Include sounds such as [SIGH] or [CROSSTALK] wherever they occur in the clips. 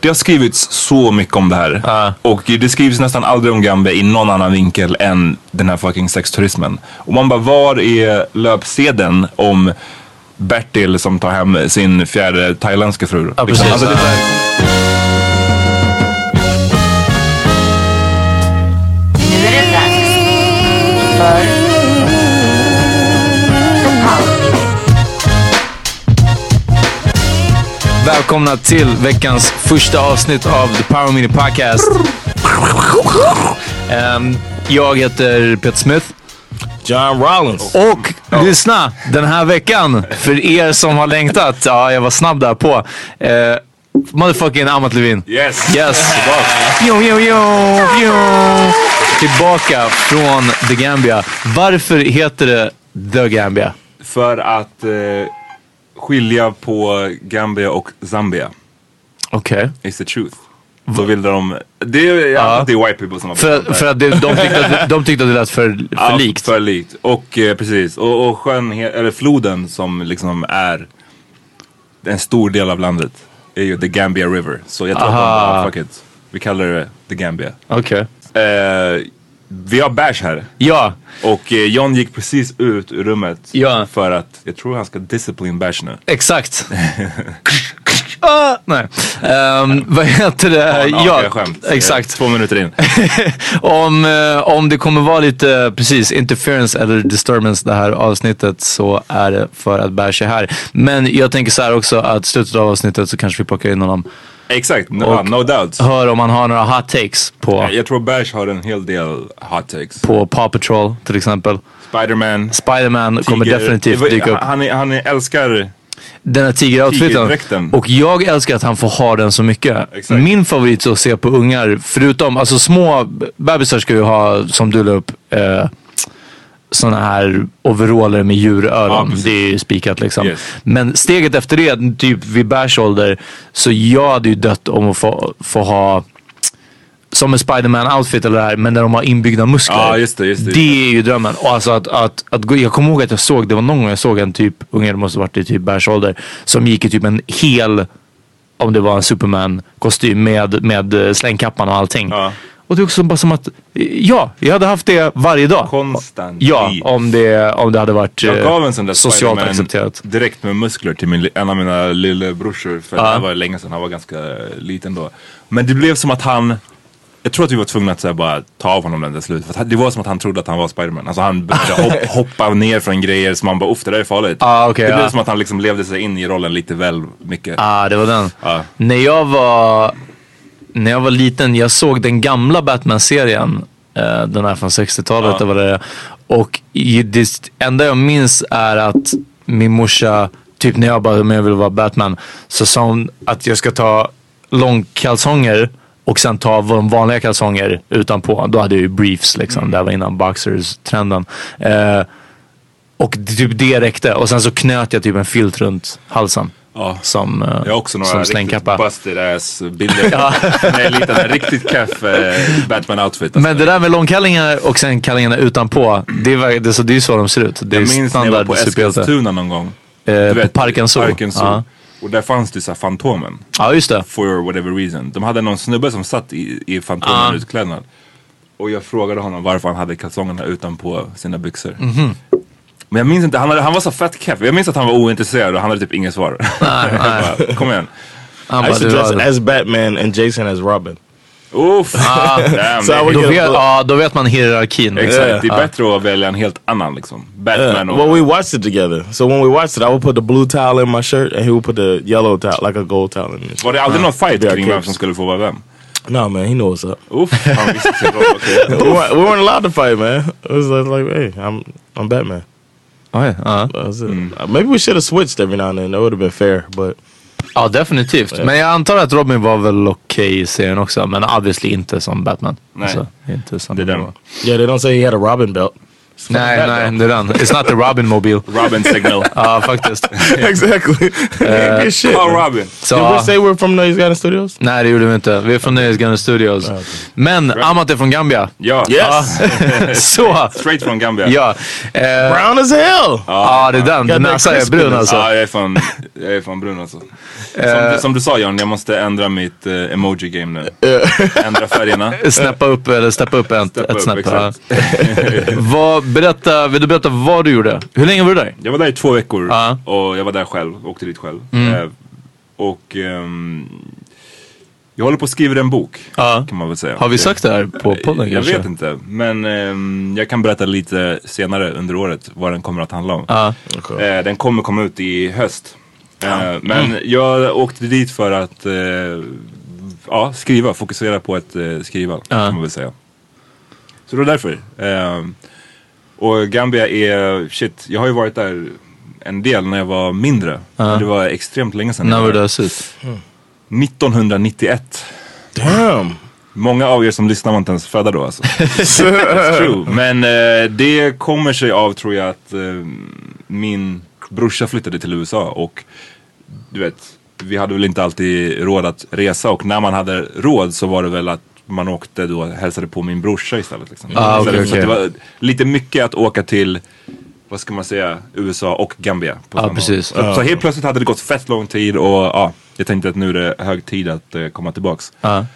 Det har skrivits så mycket om det här. Uh. Och det skrivs nästan aldrig om Gambia i någon annan vinkel än den här fucking sexturismen. Och man bara, var är löpsedeln om Bertil som tar hem sin fjärde thailändska fru? Ja, liksom. alltså, det är... Nu är det dags för Välkomna till veckans första avsnitt av The Power Mini Podcast. Um, jag heter Peter Smith. John Rollins. Och oh. lyssna, den här veckan, för er som har längtat, ja jag var snabb där på. Uh, motherfucking Amat Levin. Yes. Yes. [LAUGHS] Yo, yo, yo, yo. Tillbaka från The Gambia. Varför heter det The Gambia? För att... Uh skilja på Gambia och Zambia. Okej. Okay. It's the truth. Så vill de, det är, ja. det är white people som har För, för att det, de, tyckte att, de tyckte att det lät för, för [LAUGHS] ja, likt? för likt. Och eh, precis, och, och sjön, eller floden som liksom är en stor del av landet är ju the Gambia River. Så jag tror att de fuck it. Vi kallar det the Gambia. Okej. Okay. Eh, vi har bärs här. Ja. Och eh, John gick precis ut ur rummet ja. för att jag tror han ska discipline bärs nu. Exakt. [LAUGHS] ah, nej. Um, [LAUGHS] vad heter det? Ja, ja skämt. Exakt. Två minuter in. [LAUGHS] om, uh, om det kommer vara lite precis interference eller disturbance det här avsnittet så är det för att Bärs är här. Men jag tänker så här också att slutet av avsnittet så kanske vi plockar in honom Exakt, no, no doubt. Hör om han har några hot takes på... Jag tror Bash har en hel del hot takes. På Paw Patrol till exempel. Spiderman. Spiderman kommer definitivt dyka upp. Han, han älskar Den här tigeroutfiten. Och jag älskar att han får ha den så mycket. Exakt. Min favorit att se på ungar, förutom, alltså små bebisar ska ju ha, som du la upp, eh, sådana här overaller med Ja, djuröron. precis. det är ju spikat liksom. Yes. Men steget efter det, typ vid Bärs ålder, så jag hade ju dött om att få, få ha som en Spiderman-outfit eller det här, men där de har inbyggda muskler. Ja, just det, just det, det är ju drömmen. Och alltså att, att, att gå, jag kommer ihåg att jag såg, det var någon gång jag såg en typ unge, det måste varit i typ Bärs ålder, som gick i typ en hel, om det var en Superman-kostym med, med slängkappan och allting. Ja. Och det är också bara som att, ja, jag hade haft det varje dag. Konstant. Ja, om det, om det hade varit Jag eh, gav en sån där socialt accepterat. direkt med muskler till min, en av mina lillebrorsor. För Ja. det var länge sedan, han var ganska liten då. Men det blev som att han, jag tror att vi var tvungna att så här, bara ta av honom den där slut. För det var som att han trodde att han var Spiderman. Alltså han började [LAUGHS] hopp, hoppa ner från grejer som man bara, uff det där är farligt. Ah, okej, det blev ja. som att han liksom levde sig in i rollen lite väl mycket. Ah, det var den. Ja. När jag var när jag var liten, jag såg den gamla Batman-serien. eh, den här från 60-talet. Ja. det. Och det enda jag minns är att min morsa, typ när jag bara, men jag vill vara Batman. Så sa hon att jag ska ta långkalsonger och sen ta de vanliga kalsonger utanpå. Då hade jag ju briefs liksom. Mm. Det här var innan boxers-trenden. Eh, och typ det räckte. Och sen så knöt jag typ en filt runt halsen. Ja. Som, eh, Jag har också några riktigt busted ass bilder. [LAUGHS] När jag liten, en riktigt keff eh, Batman-outfit. Alltså. Men det där med långkallingar och sen kallingarna utanpå. Det är, det, så, det är så de ser ut. Det är jag minns när jag var standard på. Eskilstuna någon gång. Eh, Du på Parken Zoo. Parken Zoo. Ja. Och där fanns det så här Fantomen. ja, just det. For whatever reason. De hade någon snubbe som satt i, i Fantomen utklädnad. Och jag frågade honom varför han hade kalsongerna utanpå sina byxor. Mhm. Men jag minns inte, han, hade, han var så fett keff. Jag minns att han var ointresserad och han hade typ inget svar. [LAUGHS] kom igen. Han I bara, used to dress as Batman and Jason as Robin. Uff! I would då, vet, a- ja, då vet man hierarkin. exakt, Yeah. det är bättre att välja en helt annan liksom. Batman Yeah. och... Well, we watched it together. So when we watched it, I would put the blue towel in my shirt, and he would put the yellow towel, like a gold towel, in his. Var det aldrig någon fight kring vem som skulle få vara vem? No, man, he knew what's up. [LAUGHS] Okej. we, weren't, we weren't allowed to fight, man. It was like, like hey, I'm I'm Batman. Oj, ja. That's it. Uh, maybe we should have switched every now and then. That would have been fair, but ja, definitivt. Men jag antar att Robin var väl okej i serien också. Men obviously inte som Batman. Alltså, Nej. inte som Det är den. yeah, they don't say he had a Robin belt. Nej, nej, det är den. It's not the Robin Mobile. Robin signal. [LAUGHS] Ja, faktiskt. [LAUGHS] exactly. Good shit. Oh. Robin. Så, Did we say we're from Noise Garden Studios? nej, det gjorde vi inte. Vi är från Nöjesguiden Studios. Men Amat är från Gambia. Ja, Yes. [LAUGHS] Så, straight från Gambia. ja. Eh, Brown as hell. Ja, det är den. That Näsan är brun alltså. Ja, jag är fan, jag är fan brun alltså. Som, som du sa John, jag måste ändra mitt eh, emoji-game nu. Ändra färgerna. Snappa upp eller steppa upp ett, Steppa ett upp, snäpp. vad, berätta, vill du berätta vad du gjorde? Hur länge var du där? Jag var där i två veckor Ja. och jag var där själv, åkte dit själv. Mm. Eh, och ehm, jag håller på att skriva en bok, Ja. kan man väl säga. Har vi sagt det här på podden Jag kanske? vet inte, men ehm, jag kan berätta lite senare under året vad den kommer att handla om. Ja. Eh, den kommer komma ut i höst. Eh, men jag åkte dit för att ja, skriva, fokusera på att skriva kan man väl säga. Så det var därför. Eh, och Gambia är, shit, jag har ju varit där en del när jag var mindre. Men det var extremt länge sedan. När var det där slut? 1991. Damn. Många av er som lyssnar var inte ens födda då alltså. [LAUGHS] True. Men eh, det kommer sig av tror jag att eh, min brorsa flyttade till USA och du vet, vi hade väl inte alltid råd att resa och när man hade råd så var det väl att man åkte då hälsade på min brorsa istället. Liksom. Ah, Istället för att okej. Det var lite mycket att åka till vad ska man säga, USA och Gambia. På samma precis. gång. Så, helt plötsligt hade det gått fett lång tid och ja, jag tänkte att nu är det hög tid att eh, komma tillbaks. Ja.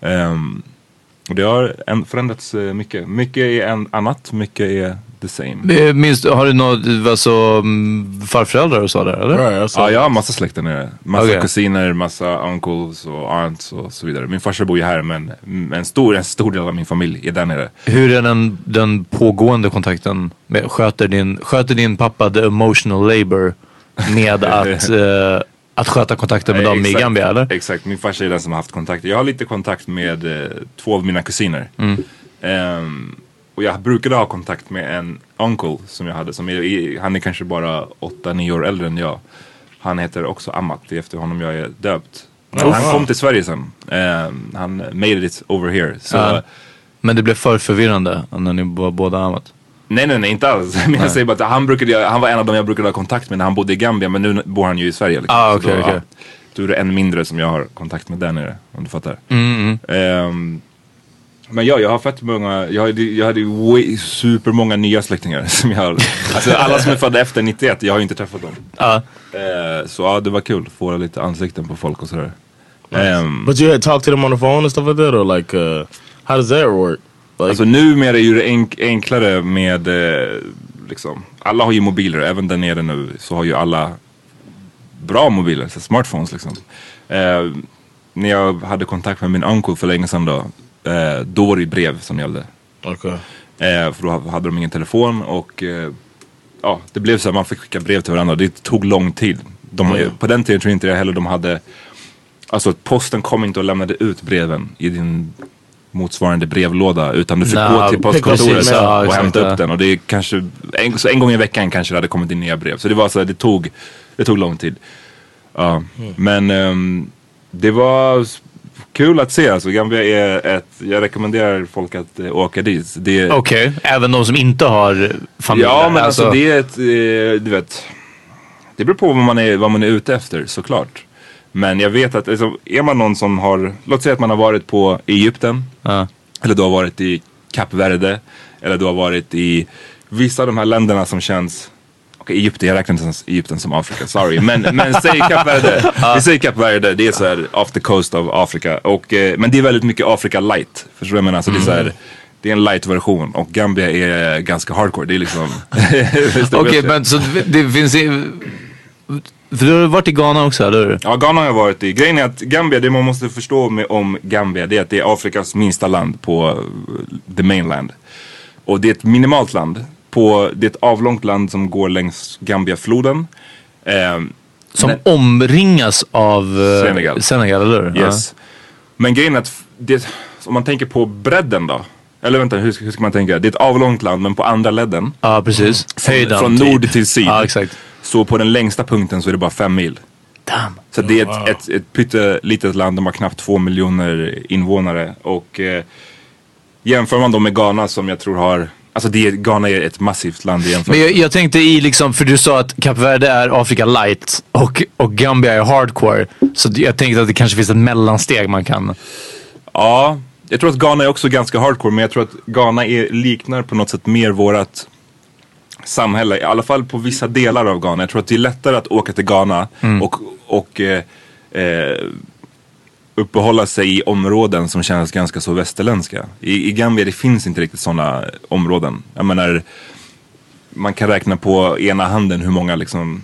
Ehm, och det har en, förändrats eh, mycket. Mycket är en annat, mycket är the same. Du- har du något, alltså, mm, farföräldrar och så där eller? Right, that's Ja, jag har massa släkter nere. Massa Okej. kusiner, massa uncles och aunts och så vidare. Min farsa bor ju här men en stor, en stor del av min familj är där nere. Hur är den, den pågående kontakten? Med, sköter, din, sköter din pappa the emotional labor med [LAUGHS] att, eh, att sköta kontakten med dem i. Gambia eller? Exakt, min farsa är den som har haft kontakt. Jag har lite kontakt med eh, två av mina kusiner. Mm. Ehm, och jag brukade ha kontakt med en uncle som jag hade. Som är, han är kanske bara 8-9 år äldre än jag. Han heter också Amat, det är efter honom jag är döpt. Men han kom till Sverige sen. Eh, han made it over here. Så, Ja. Men det blev för förvirrande när ni var båda amat. Nej nej nej inte alls. [LAUGHS] Men jag säger bara att han, brukade, han var en av dem jag brukade ha kontakt med när han bodde i Gambia. Men nu bor han ju i Sverige. Liksom. Ah, okej, då, okej. ja, då är det en mindre som jag har kontakt med där nere. Om du fattar. Ehm, men ja, jag har fett många, jag hade, jag hade way, supermånga nya släktingar. [LAUGHS] Som jag, alltså alla som är födda efter 91, jag har ju inte träffat dem. Ja. Eh, så ja, det var kul. Få lite ansikten på folk och sådär. Ehm, But you had talked to them on the phone and stuff like that, or like, uh, how does that work? Like, Alltså numera är ju det enk enklare med, eh, liksom, alla har ju mobiler, även där nere nu så har ju alla bra mobiler, så smartphones liksom. Eh, när jag hade kontakt med min uncle för länge sedan då, eh, då var det brev som gällde. okay. Eh, för då hade de ingen telefon och eh, ja, det blev så att man fick skicka brev till varandra. Det tog lång tid. De, Mm. På den tiden tror jag inte jag heller de hade, alltså posten kom inte och lämnade ut breven i din motsvarande brevlåda utan du fick Nej, gå till postkontoret ja, och hämta upp den. Och det är kanske, en, en gång i veckan kanske det hade kommit in nya brev. Så det var så här, det tog, det tog lång tid. Ja. Mm. Men ehm, det var kul att se. Alltså, Gambia är ett, jag rekommenderar folk att eh, åka dit. Okej, även de som inte har familj Ja men alltså, det är ett, eh, du vet. Det beror på vad man är, vad man är ute efter såklart. Men jag vet att alltså, är man någon som har, låt säga att man har varit på Egypten. Ja. Eller du har varit i Kap Verde. Eller du har varit i vissa av de här länderna som känns Okej, Egypten, jag räknar inte Egypten som Afrika, sorry. Men, men säg Kap Verde. [LAUGHS] Vi säger Kap Verde, det är så här off the coast of Afrika. Och, eh, men det är väldigt mycket Afrika light. Förstår du vad jag menar? Så det är så här, det är en light version och Gambia är ganska hardcore. Det är liksom... [LAUGHS] Okej, men så det, det finns... För du har varit i Ghana också, eller hur? Ja, Ghana har jag varit i. Grejen är att Gambia, det man måste förstå med, om Gambia, det är att det är Afrikas minsta land på eh, the mainland. Och det är ett minimalt land. På, det är ett avlångt land som går längs Gambiafloden. Ehm, Som men- omringas av eh, Senegal. Senegal, eller hur? Yes. Men grejen är att det, om man tänker på bredden då. Eller vänta, hur, ska- hur ska man tänka? Det är ett avlångt land men på andra ledden. Ja, precis. Höjden. från nord till syd. Ja, exakt. Så på den längsta punkten så är det bara fem mil. Damn. Så det är ett, ett, ett pyttelitet land, de har knappt två miljoner invånare. Och eh, jämför man då med Ghana som jag tror har, alltså det är, Ghana är ett massivt land i jämförelse. Men jag, jag tänkte i liksom, för du sa att Kap Verde är Afrika light och, och Gambia är hardcore. Så jag tänkte att det kanske finns ett mellansteg man kan... Ja, jag tror att Ghana är också ganska hardcore men jag tror att Ghana är, liknar på något sätt mer vårat samhälle. I alla fall på vissa delar av Ghana. Jag tror att det är lättare att åka till Ghana och, och eh, eh, uppehålla sig i områden som känns ganska så västerländska. I, i Gambia det finns inte riktigt sådana områden. Jag menar, man kan räkna på ena handen hur många liksom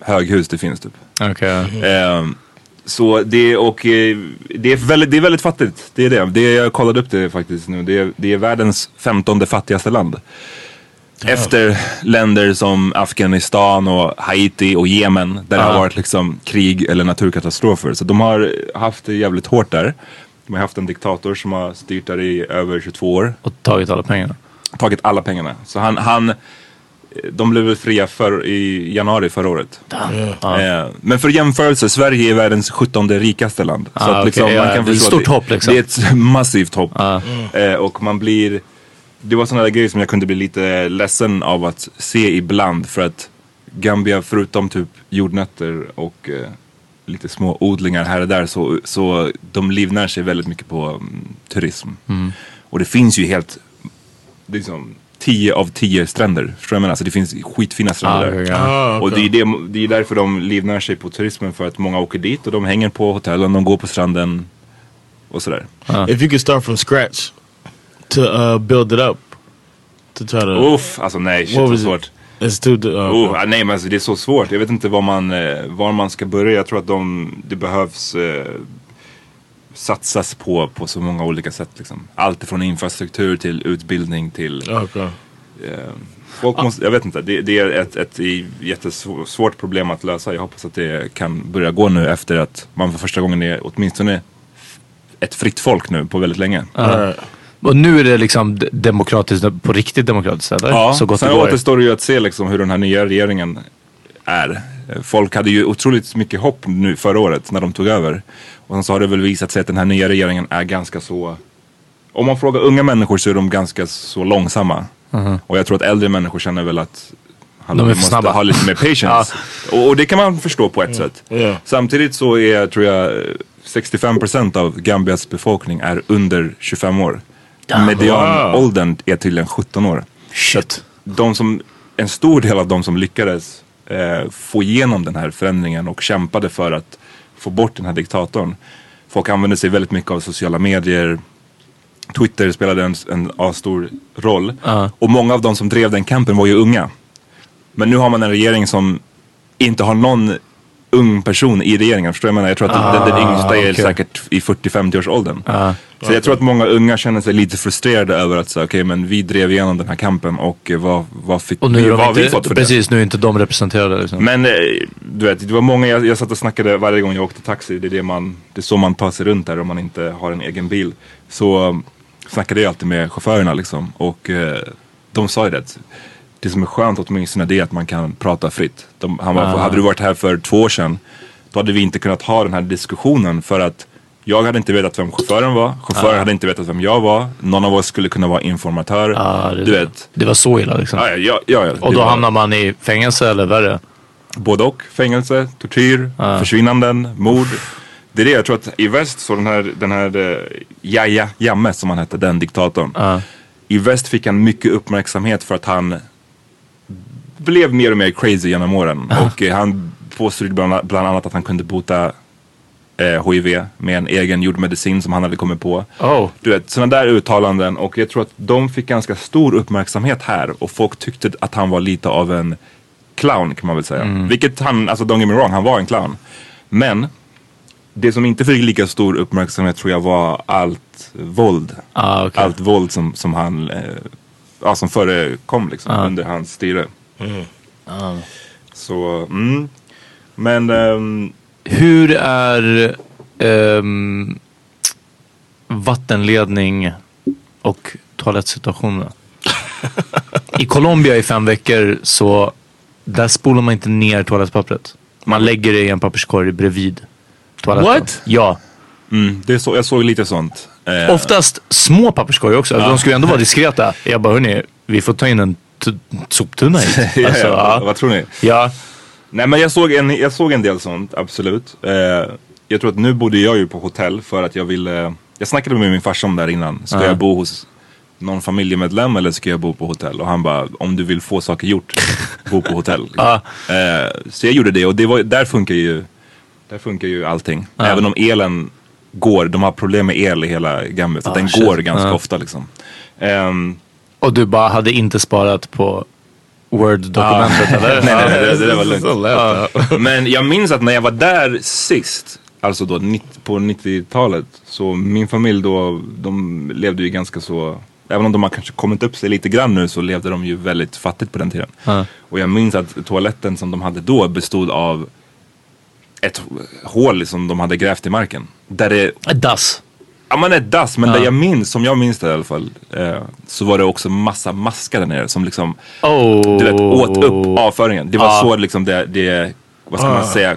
höghus det finns typ. Okay. Ehm, så det, och, eh, det, är väldigt, det är väldigt fattigt. Det är det. det jag kollade upp det faktiskt nu. Det är, det är världens femtonde fattigaste land. Efter länder som Afghanistan och Haiti och Jemen. Där det har varit liksom krig eller naturkatastrofer. Så de har haft det jävligt hårt där. De har haft en diktator som har styrt där i över 22 år. Och tagit alla pengarna. Tagit alla pengarna. Så han, han de blev väl fria för, i januari förra året. Eh, men för jämförelse, Sverige är världens 17 rikaste land. så Ah, att liksom, man kan det är ett stort det, hopp, liksom. Det är ett massivt hopp. Eh, och man blir, det var sådana där grejer som jag kunde bli lite ledsen av att se ibland. För att Gambia, förutom typ jordnötter och eh, lite små odlingar här och där, så, så de livnär sig väldigt mycket på mm, turism. Och det finns ju helt, liksom 10 av 10 stränder. Förstår du vad jag menar? Så det finns skitfina stränder Ah, där. ja. Ah, Och det okay. är, det, det är därför de livnär sig på turismen. För att många åker dit och de hänger på hotellen, de går på stranden och sådär. If you could start from scratch to uh, build it up, to try to... Uff, alltså nej, shit vad svårt. It's too... Uh, Oh, ah, nej men alltså det är så svårt. Jag vet inte var man, eh, var man ska börja. Jag tror att de, det behövs eh, satsas på, på så många olika sätt. Liksom. Allt från infrastruktur till utbildning till okay. eh, Folk måste, jag vet inte, det, det är ett, ett jättesvårt problem att lösa. Jag hoppas att det kan börja gå nu efter att man för första gången är åtminstone ett fritt folk nu på väldigt länge. Alright. Och nu är det liksom demokratiskt, på riktigt demokratiskt eller? Ja, så gott sen det går. återstår det ju att se liksom hur den här nya regeringen är. Folk hade ju otroligt mycket hopp nu förra året när de tog över. Och sen så har det väl visat sig att den här nya regeringen är ganska så om man frågar unga människor så är de ganska så långsamma. Och jag tror att äldre människor känner väl att han De är måste snabba. ha lite mer patience. [LAUGHS] och, och det kan man förstå på ett sätt. Ja. Samtidigt så är, tror jag, 65% av Gambias befolkning är under 25 år. Medianåldern är tydligen 17 år. Shit. De som, en stor del av de som lyckades eh, få igenom den här förändringen och kämpade för att få bort den här diktatorn. Folk använde sig väldigt mycket av sociala medier. Twitter spelade en, en A-stor roll. Ja. Och många av de som drev den kampen var ju unga. Men nu har man en regering som inte har någon ung person i regeringen. Förstår jag menar? Jag tror att den, den yngsta är okej. säkert i 40-50 års åldern. Ja. Så jag tror att många unga känner sig lite frustrerade över att säga, okej men vi drev igenom den här kampen och eh, vad, vad fick Och nu vi, vad har vi inte, fått för det? precis, nu är inte de representerade liksom. Men eh, du vet, det var många, jag, jag satt och snackade varje gång jag åkte taxi. Det är, det, man, det är så man tar sig runt där om man inte har en egen bil. Så um, snackade jag alltid med chaufförerna liksom. Och eh, de sa ju det. Det som är skönt åtminstone det är att man kan prata fritt. De, han bara, hade du varit här för två år sedan då hade vi inte kunnat ha den här diskussionen för att jag hade inte vetat vem chauffören var. Chauffören hade inte vetat vem jag var. Någon av oss skulle kunna vara informatör. Det, du vet. det var så illa liksom. Ja, ja, ja, ja, Och då var- hamnar man i fängelse eller värre. Både och. Fängelse, tortyr, försvinnanden, mord. Det är det jag tror att i väst så den här, den här uh, Yahya Jammeh som han hette, den diktatorn. I väst fick han mycket uppmärksamhet för att han blev mer och mer crazy genom åren. Och eh, han påstod bland, bland annat att han kunde bota eh, HIV med en egen jordmedicin som han hade kommit på. Oh. Du vet, sådana där uttalanden och jag tror att de fick ganska stor uppmärksamhet här och folk tyckte att han var lite av en clown kan man väl säga. Vilket han, alltså don't get me wrong, han var en clown. Men det som inte fick lika stor uppmärksamhet tror jag var allt våld. Ah, okej. Allt våld som, som han, eh, ja som förekom liksom under hans styre. Så, mm. Men ehm, Hur är ehm, vattenledning och toalettsituationen? [LAUGHS] I Colombia i fem veckor så där spolar man inte ner toalettpappret. Man lägger det i en papperskorg bredvid toaletten. What? Ja. mm, det så, jag såg lite sånt. Eh, Oftast små papperskorgar också. De ska ju ändå vara diskreta. Jag bara, hörni, vi får ta in en soptunna hit. [LAUGHS] Alltså, ja, ja. Vad tror ni? ja. Nej men jag såg en, jag såg en del sånt, absolut. Eh, jag tror att nu bodde jag ju på hotell för att jag ville, jag snackade med min farsa om det här innan. Ska jag bo hos någon familjemedlem eller ska jag bo på hotell? Och han bara, om du vill få saker gjort, [LAUGHS] bo på hotell. liksom. eh, så jag gjorde det och det var, där funkar ju, där funkar ju allting. Även om elen går, de har problem med el i hela Gambia. För att den går ganska ofta liksom. Ehm, Och du bara hade inte sparat på Word-dokumentet eller? [LAUGHS] nej, nej, nej, det, det där var lugnt. Lätt. Men jag minns att när jag var där sist, alltså då 90, på 90-talet, så min familj då, de levde ju ganska så, även om de har kanske kommit upp sig lite grann nu så levde de ju väldigt fattigt på den tiden. Ja. Och jag minns att toaletten som de hade då bestod av ett hål som de hade grävt i marken. Där det, Ett dass. Ja men ett dass, men där jag minns, som jag minns det i alla fall, eh, så var det också massa maskar där nere som liksom Oh. du vet, åt upp avföringen. Det var Ja. så liksom det, det vad ska man säga,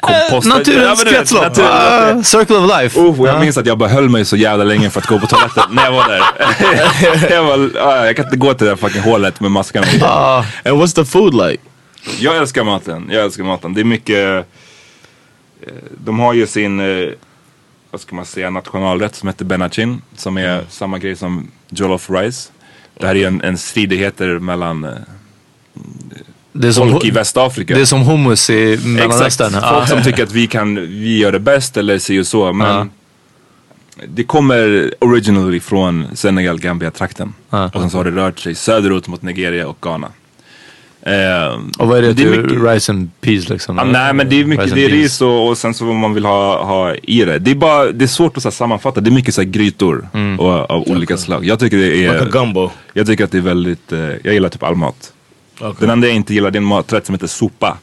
komposta. Ja, Naturens kretslopp. natur- Ah, circle of life. Oh, jag minns att jag bara höll mig så jävla länge för att gå på toaletten när jag var där. [LAUGHS] jag, var, ah, jag kan inte gå till det där fucking hålet med maskarna. And what's the food like? Jag älskar maten. Jag älskar maten. Det är mycket... eh, De har ju sin, eh, vad ska man säga, nationalrätt som heter benachin. Som är samma grej som jollof rice. Det här är en, en stridigheter mellan eh, Det som, folk i Västafrika. det är som hummus i Exakt. Mellanöstern. Folk Ah. som [LAUGHS] tycker att vi kan, vi gör det bäst eller si och så. Men det kommer originally från Senegal, Gambia-trakten. Ja. Och sen så har det rört sig söderut mot Nigeria och Ghana. Eh, Och vad är det, det är mycket- rice and peas liksom? Ja, nej men det är mycket, det är ris och, och sen så vad man vill ha, ha i det. Det är bara, det är svårt att så här, sammanfatta. Det är mycket så här, grytor Mm. och, av olika slag. Jag tycker det Like a är, gumbo. jag tycker att det är väldigt, eh, jag gillar typ all mat. Okay. Den enda jag inte gillar det är en maträtt som heter sopa.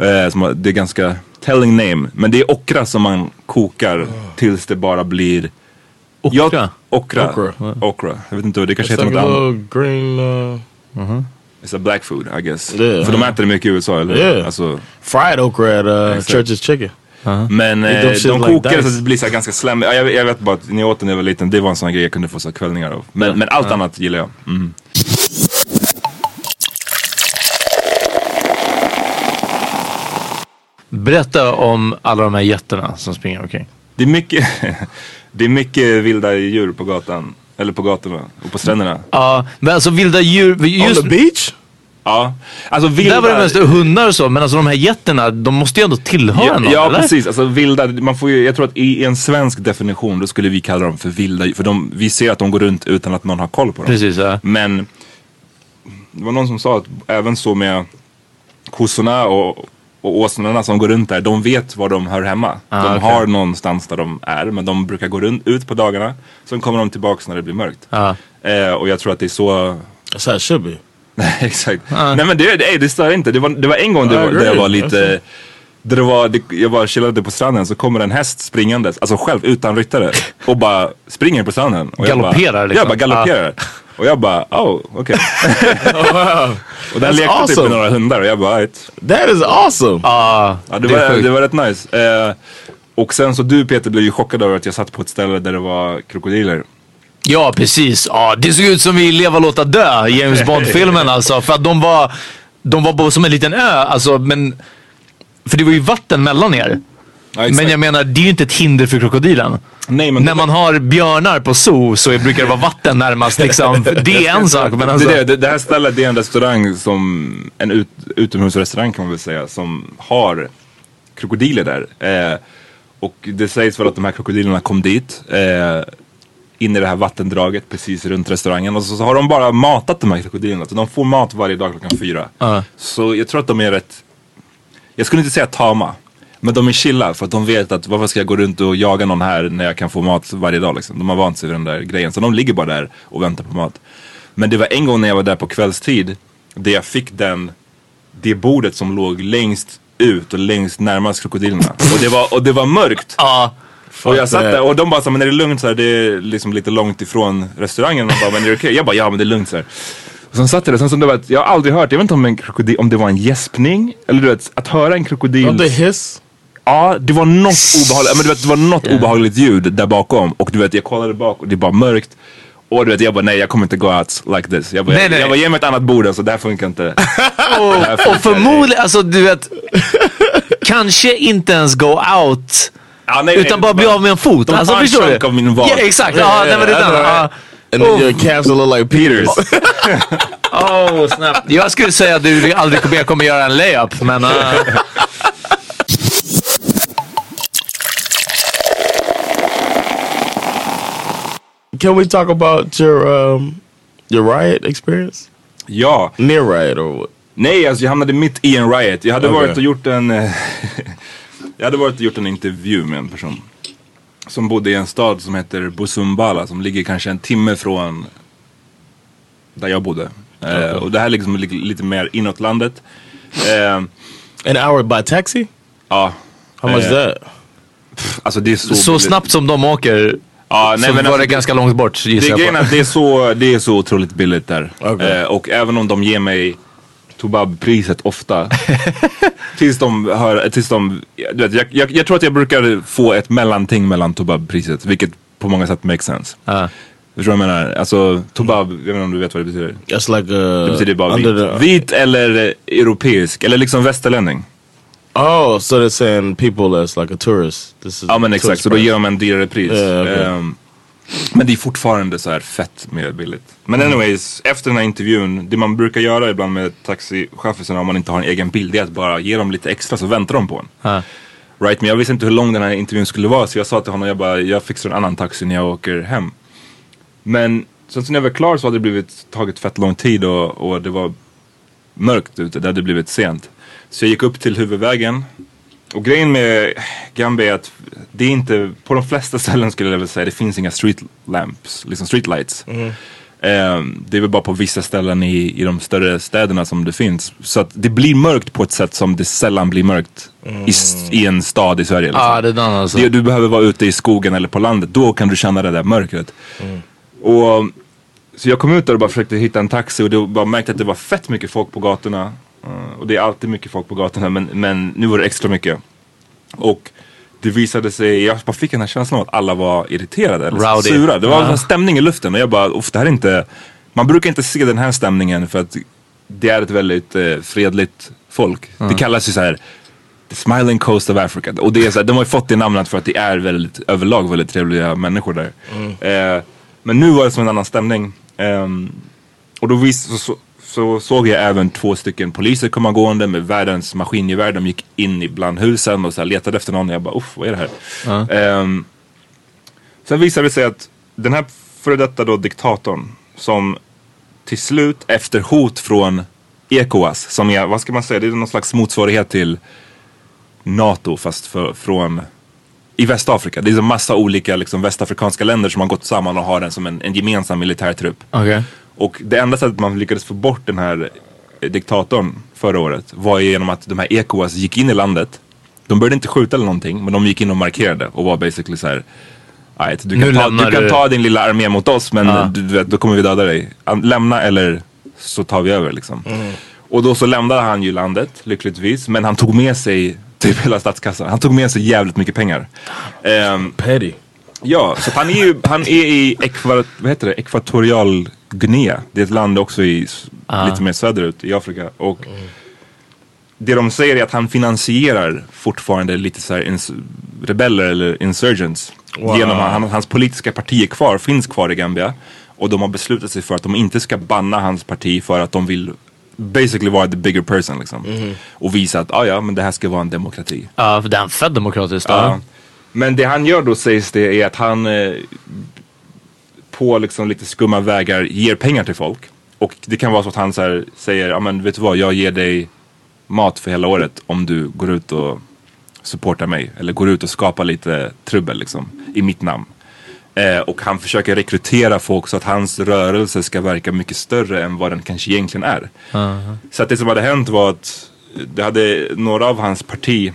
Eh, som, det är ganska telling name. Men det är okra som man kokar tills det bara blir Okra? Ja, okra. Okra. okra. Jag vet inte, det kanske It's heter like något annat. green. Uh, It's a black food I guess. Yeah. För de äter det mycket i USA eller? Yeah. Alltså, Fried okra at uh. Church's Chicken. men Eat eh, them shit de like kokar det så det blir så ganska slem. Ja, jag, jag vet bara att när jag åt den när jag var liten, det var en sån grej jag kunde få så kvällningar av. Men, men allt annat gillar jag. Mm. Berätta om alla de här jättarna som springer omkring. Det är mycket, [LAUGHS] det är mycket vilda djur på gatan. Eller på gatorna och på stränderna. Ja, men alltså vilda djur. Just, On the beach? Ja, alltså vilda... där var det mest hundar och så, men alltså de här jätterna, de måste ju ändå tillhöra Ja, någon, ja eller? precis. Alltså vilda, man får ju, jag tror att i en svensk definition då skulle vi kalla dem för vilda. För de, vi ser att de går runt utan att någon har koll på dem. Precis, ja. Men det var någon som sa att även så med kossorna och, och åsnorna som går runt där, de vet var de hör hemma. Ah, de okej. har någonstans där de är, men de brukar gå runt, ut på dagarna. Sen kommer de tillbaks när det blir mörkt. Ja. Eh, och jag tror att det är så it should be. Nej exakt. Nej men det, det, det stör inte. Det var, det var en gång det I var, där jag var lite där det var, det, jag bara chillade på stranden så kommer en häst springandes, alltså själv utan ryttare och bara springer på stranden. Och jag Galopperar bara, liksom. Ja, bara galopperar. Och jag bara, oh okej. [LAUGHS] Och den That's lekte typ awesome. med några hundar och jag bara, right. That is awesome. Ja, Ja, det, det var, det var rätt nice. Eh, och sen så du Peter blev ju chockad över att jag satt på ett ställe där det var krokodiler. Ja, precis. Ja, det såg ut som i Leva låta dö, James Bond-filmen [LAUGHS] alltså. För att de var, de var bara som en liten ö, alltså, men... För det var ju vatten mellan er. Ja. Men jag menar, det är ju inte ett hinder för krokodilen. Nej, men När man har björnar på zoo så brukar det vara vatten närmast liksom. [LAUGHS] Det är en sak, men alltså... det, det, det här stället det är en restaurang som, en ut, utomhusrestaurang kan man väl säga, som har krokodiler där. Eh, och det sägs väl att de här krokodilerna kom dit, eh, in i det här vattendraget precis runt restaurangen. Och så, så har de bara matat de här krokodilerna. Så de får mat varje dag klockan fyra. Ja. Så jag tror att de är rätt, jag skulle inte säga tama. Men de är chilla för att de vet att varför ska jag gå runt och jaga någon här när jag kan få mat varje dag liksom. De har vant sig vid den där grejen. Så de ligger bara där och väntar på mat. Men det var en gång när jag var där på kvällstid. Där jag fick den, det bordet som låg längst ut och längst närmast krokodilerna. Och det var, och det var mörkt. Ja. Och jag satt där och de bara så, men är det lugnt så här, det är liksom lite långt ifrån restaurangen. Och de bara, men är det okej? Jag bara, ja men det är lugnt så här. Och sen satt jag där, sen så det var, ett- jag har aldrig hört, jag vet inte om, en krokodil, om det var en gäspning. Eller du vet, att höra en krokodil. Don't they hiss? Ja, det var något obehagligt, men du vet, det var något obehagligt ljud där bakom. Och du vet, jag kollade bak och det var mörkt. Och du vet, jag bara nej jag kommer inte gå out like this. Jag bara, Nej, nej. jag bara ge mig ett annat bord alltså, det här funkar inte. [LAUGHS] Och funkar förmodligen, alltså du vet. kanske inte ens go out. Ja, nej, Utan nej, bara bli av med en fot. De Alltså förstår du? av min vad. Ja exakt, ja, nej, men det är. And then your calves look like Peter's. [LAUGHS] Oh, snap. Jag skulle säga att du aldrig kommer, kommer göra en layup, men... Uh, [LAUGHS] Can we talk about your um, your riot experience? Ja, Near riot or what? nej alltså jag hamnade mitt i en riot. Jag hade Okej. varit och gjort en [LAUGHS] Jag hade varit och gjort en intervju med en person. Som bodde i en stad som heter Busumbala som ligger kanske en timme från där jag bodde. Eh, och det här liksom ligger lite mer inåt landet. Eh, An hour by taxi? ja, How much Eh, that? alltså det är så så snabbt som de åker Ja, nej, så men var alltså, det ganska långt bort Det gissar är jag på. det är så, det är så otroligt billigt där. Okej. Eh, och även om de ger mig Tobab-priset ofta. [LAUGHS] tills de hör, tills de, du vet, jag, jag, jag tror att jag brukar få ett mellanting mellan Tobab-priset. Vilket på många sätt makes sense. Ja. Förstår du vad jag menar? Alltså Tobab, jag vet inte om du vet vad det betyder. Like uh, Det betyder bara vit. under the, Vit eller eh, europeisk, eller liksom västerlänning. Oh, so they're saying people that's like a tourist. This is Ja men exakt, så då ger de en dyrare pris. Ja, okej. Ehm, men det är fortfarande så här fett mer billigt. Men Mm. anyways, efter den här intervjun, det man brukar göra ibland med taxichaufförerna om man inte har en egen bil, det är att bara ge dem lite extra så väntar de på en. Ja. Right, men jag visste inte hur lång den här intervjun skulle vara så jag sa till honom, jag bara, jag fixar en annan taxi när jag åker hem. Men sen så när jag var klar så hade det blivit, tagit fett lång tid och, och det var mörkt ute, det hade blivit sent. Så jag gick upp till huvudvägen. Och grejen med Gambia är att det är inte, på de flesta ställen skulle jag vilja säga, det finns inga street lamps, liksom street lights. Ehm, det är väl bara på vissa ställen i, i de större städerna som det finns. Så att det blir mörkt på ett sätt som det sällan blir mörkt i, s- i en stad i Sverige. Liksom. Ja, det är alltså. Det, du behöver vara ute i skogen eller på landet, då kan du känna det där mörkret. Och Så jag kom ut där och bara försökte hitta en taxi och då bara märkte att det var fett mycket folk på gatorna. Eh, och det är alltid mycket folk på gatorna men, men nu var det extra mycket. Och det visade sig, jag bara fick den här känslan av att alla var irriterade eller Rowdy. sura. Det var en stämning i luften och jag bara, "Uff, det här är inte, man brukar inte se den här stämningen för att det är ett väldigt eh, fredligt folk. Det kallas ju så här The Smiling Coast of Africa. Och det är så här, de har ju fått det namnet för att det är väldigt, överlag väldigt trevliga människor där. Eh, men nu var det som en annan stämning. Ehm, och då vis, så, så, så såg jag även två stycken poliser komma gående med världens maskingevär. De gick in ibland husen och så letade efter någon. Och jag bara, uff, vad är det här? Ehm, sen visade det sig att den här före detta då diktatorn som till slut efter hot från ECOWAS, som är, vad ska man säga, det är någon slags motsvarighet till NATO fast för, från i Västafrika. Det är en massa olika liksom, västafrikanska länder som har gått samman och har den som en, en gemensam militärtrupp. Okej. Och det enda sättet man lyckades få bort den här diktatorn förra året var genom att de här ECOWAS gick in i landet. De började inte skjuta eller någonting men de gick in och markerade och var basically så här. "Alright, Du kan, ta, du kan du." ta din lilla armé mot oss men Ja. du, vet, då kommer vi döda dig. Lämna eller så tar vi över liksom. Mm. Och då så lämnade han ju landet lyckligtvis men han tog med sig typ hela statskassan. Han tog med sig jävligt mycket pengar. Ehm, Petty. Ja, så han är ju han är i Ekva, vad heter det? Ekvatorial Guinea. Det är ett land också i, s- lite mer söderut i Afrika. Och det de säger är att han finansierar fortfarande lite så rebeller eller insurgents. Wow. Genom han, hans politiska parti är kvar, finns kvar i Gambia. Och de har beslutat sig för att de inte ska banna hans parti för att de vill basically vara the bigger person liksom. Och visa att ah, ja, men det här ska vara en demokrati. Ja, för det är en fett demokratiskt. Ja. Men det han gör då sägs det är att han eh, på liksom lite skumma vägar ger pengar till folk. Och det kan vara så att han så här säger, ja men vet du vad, jag ger dig mat för hela året om du går ut och supportar mig. Eller går ut och skapar lite trubbel liksom i mitt namn. Eh, och han försöker rekrytera folk så att hans rörelse ska verka mycket större än vad den kanske egentligen är. Så att det som hade hänt var att det hade några av hans parti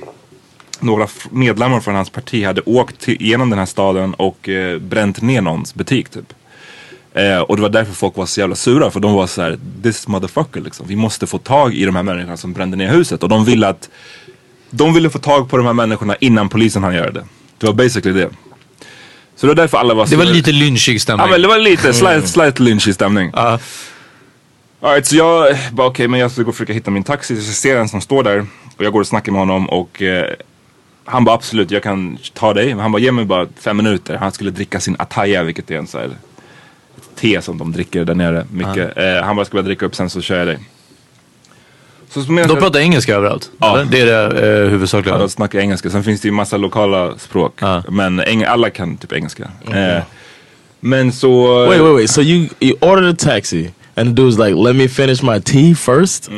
några medlemmar från hans parti hade åkt till, genom den här staden och eh, bränt ner någons butik typ. Eh, och det var därför folk var så jävla sura för de var så här: this motherfucker liksom. Vi måste få tag i de här människorna som brände ner huset. Och de ville att de ville få tag på de här människorna innan polisen hann göra det. Det var basically det. Så det var därför alla var Det var så- lite lynchig stämning. Ja men det var lite slight, slight lynchig stämning. Ja. Alright, så jag bara okej, men jag ska gå och försöka hitta min taxi. Så jag ser en som står där och jag går och snackar med honom och eh, han bara absolut, jag kan ta dig. Men han bara ge mig bara fem minuter. Han skulle dricka sin Ataya, vilket är en så här te som de dricker där nere mycket. Eh, han bara ska bara dricka upp sen så kör jag dig. Så, De jag- pratar engelska överallt? Ja. eller? Det är det eh, huvudsakliga? Ja, de snackar engelska. Sen finns det ju massa lokala språk. Ja. Men eng- alla kan typ engelska. Eh, men så... Wait, wait, wait. So you you ordered a taxi, and the dude's like, "Let me finish my tea first.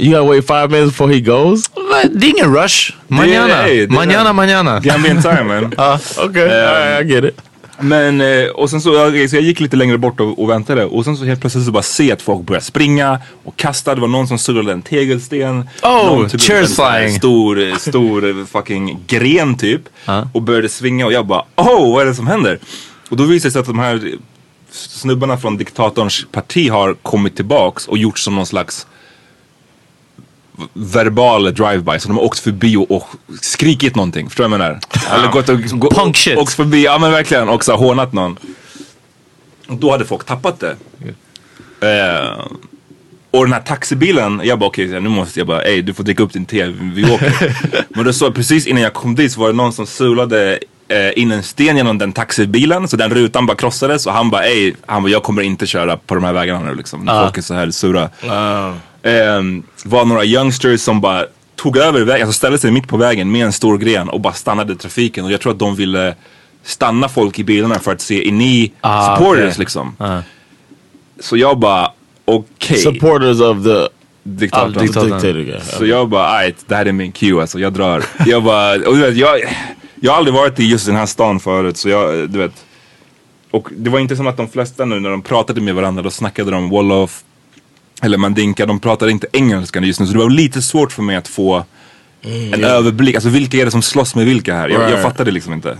You gotta wait five minutes before he goes. Men Det är ingen rush. Manana. det är- manana, manana. Gambian time man. Ja. Okay, all right, I get it. Men, eh, och sen så, jag, så jag gick lite längre bort och, och väntade och sen så helt plötsligt så bara se att folk började springa och kasta. Det var någon som surrade en tegelsten. Oh, upp cheers flying. Stor, eh, [LAUGHS] stor eh, fucking gren typ. Ja. Och började svinga och jag bara, oh vad är det som händer? Och då visade det sig att de här snubbarna från diktatorns parti har kommit tillbaks och gjort som någon slags verbal drive-by. Så de har åkt förbi och, och skrikit någonting. Förstår du vad jag menar? Eller gått och, gå, Punk shit. åkt förbi, ja men verkligen. Och så hånat någon. Och då hade folk tappat det. Eh, och den här taxibilen, jag bara okej, nu måste jag bara, ey du får dricka upp din te, vi åker. [LAUGHS] Men då så precis innan jag kom dit så var det någon som sulade eh, in en sten genom den taxibilen så den rutan bara krossades och han bara ey, han bara jag kommer inte köra på de här vägarna nu liksom. När Folk är så här sura. Eh, var några youngsters som bara tog över vägen, alltså ställde sig mitt på vägen med en stor gren och bara stannade trafiken och jag tror att de ville stanna folk i bilarna för att se, är ni Ah, supporters okej. liksom? Så jag bara, okej. Supporters of the Diktatorn. Ah, diktatorn. Så jag bara, ajt, det här är min cue alltså, jag drar. Jag bara, och du vet, jag, jag har aldrig varit i just den här stan förut så jag, du vet. Och det var inte som att de flesta nu när de pratade med varandra, då snackade de Wolof eller Mandinka, de pratade inte engelska just nu. Så det var lite svårt för mig att få en överblick. Alltså vilka är det som slåss med vilka här? Jag, jag Right. fattade liksom inte.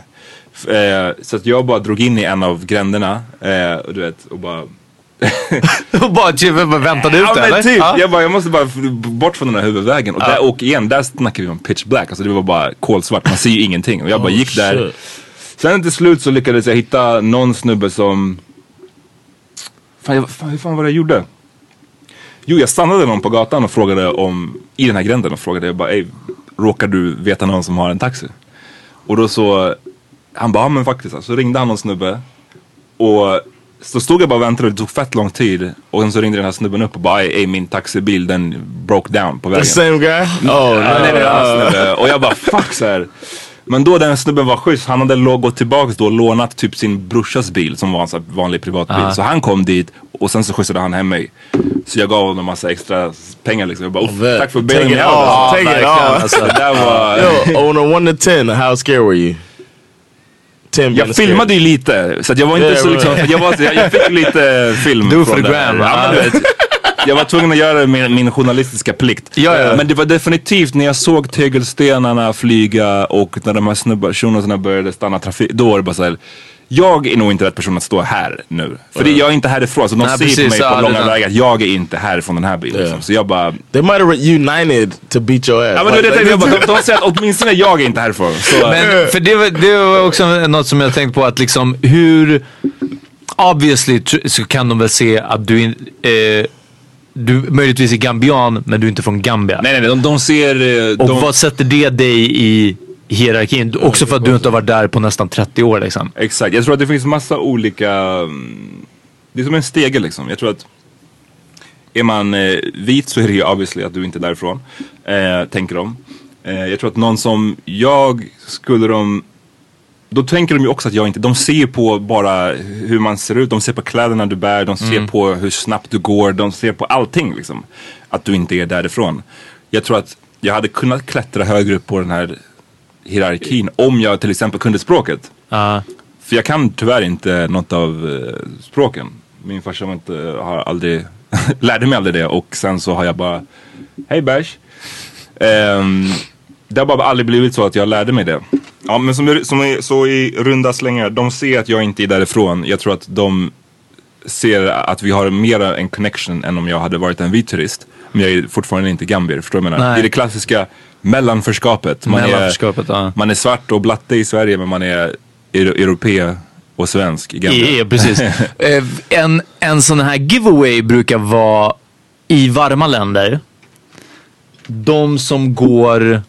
Eh, så att jag bara drog in i en av gränderna eh, och du vet, och bara [LAUGHS] Och bara typ, väntade ut Ja det eller? typ, Ja. jag, bara, jag måste bara bort från den här huvudvägen. Och, där, och igen, där snackar vi om pitch black. Alltså det var bara kolsvart, man ser ju ingenting. Och jag bara Oh, gick där. shit. Sen till slut så lyckades jag hitta någon snubbe som... Fan, jag, fan, hur fan var det jag gjorde? Jo, jag stannade någon på gatan och frågade om, i den här gränden och frågade jag bara, råkar du veta någon som har en taxi? Och då så, han bara, ja men faktiskt. Så ringde han någon snubbe. Och så stod jag bara och väntade och det tog fett lång tid. Och sen så ringde den här snubben upp och bara, ey min taxibil den broke down på The vägen. same guy? Oh, no. nej, annan snubbe. Och jag bara fuck så här. Men då den snubben var schysst, han hade gått tillbaks då och lånat typ sin brorsas bil som var en vanlig privatbil. Så han kom dit och sen så skjutsade han hem mig. Så jag gav honom en massa extra pengar liksom. Jag bara, "Uff, bet. tack för bailing me out. Take it all. alltså. Det där var... [LAUGHS] Yo, on a 1 to 10, how scared were you? 10 being Jag filmade ju lite, så att jag var inte Yeah, så liksom, jag, var, jag, jag fick lite [LAUGHS] film Do for the gram, Jag var tvungen att göra min, min journalistiska plikt. Ja, ja. Men det var definitivt när jag såg tegelstenarna flyga och när de här snubbar, shunosarna började stanna trafik, då var det bara såhär jag är nog inte rätt person att stå här nu. För det, jag är inte härifrån. Så de Nej, ser precis, på mig ja, på långa vägar att jag är inte härifrån den här bilen. Ja. Liksom. Så jag bara... They might have united to beat your ass. Ja, men Like, det, jag bara de, de säger att åtminstone jag är inte härifrån. Så, Men för det, var- det var också något som jag tänkt på att liksom hur obviously så kan de väl se att du, eh, du möjligtvis är gambian men du är inte från Gambia. nej, nej, de, de ser... eh, Och de, vad sätter det dig i hierarkin? Också för att du inte har varit där på nästan 30 år liksom. Exakt, jag tror att det finns massa olika... mm, Det är som en stege liksom. Jag tror att är man eh, vit så är det ju obviously att du inte är därifrån. Eh, tänker de. Eh, jag tror att någon som jag skulle de... Då tänker de ju också att jag inte... De ser på bara hur man ser ut. De ser på kläderna du bär. De ser på hur snabbt du går. De ser på allting liksom. Att du inte är därifrån. Jag tror att jag hade kunnat klättra högre upp på den här hierarkin om jag till exempel kunde språket. Ja. För jag kan tyvärr inte något av eh, språken. Min farsa var inte, har aldrig, [LAUGHS] lärde mig aldrig det och sen så har jag bara, hej bärs. Um, det har bara aldrig blivit så att jag lärde mig det. Ja men som, som så i runda slängar, de ser att jag inte är därifrån. Jag tror att de ser att vi har mera en connection än om jag hade varit en vit turist. Men jag är fortfarande inte gambier, förstår du vad jag menar? Det är det klassiska mellanförskapet. Man Mellanförskapet, är, ja. man är svart och blatte i Sverige men man är euro- europé och svensk i Gambia. Ja, precis. [LAUGHS] Eh, en, en sån här giveaway brukar vara i varma länder. De som går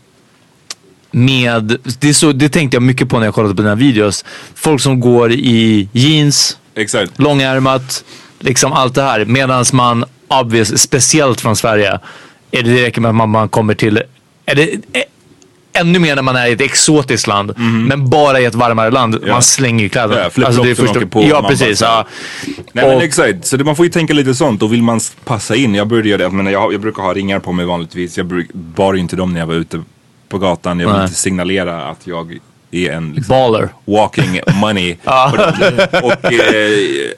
med, det, är så, det tänkte jag mycket på när jag kollade på dina videos. Folk som går i jeans, Exakt. långärmat, liksom allt det här. Medan man, obvious, speciellt från Sverige, är det, det räcker med att man, man kommer till, är det, eh, ännu mer när man är i ett exotiskt land, men bara i ett varmare land. Ja. Man slänger ju kläderna. Ja, flip-flopsen åker på och Ja, man precis. bara- Ja. Nej men Och- exakt, så det, man får ju tänka lite sånt och vill man passa in, jag började göra det, men jag, jag brukar ha ringar på mig vanligtvis, jag bruk, bar inte dem när jag var ute på gatan, jag vill Nej. inte signalera att jag är en liksom, Baller. walking money. [LAUGHS] och och eh,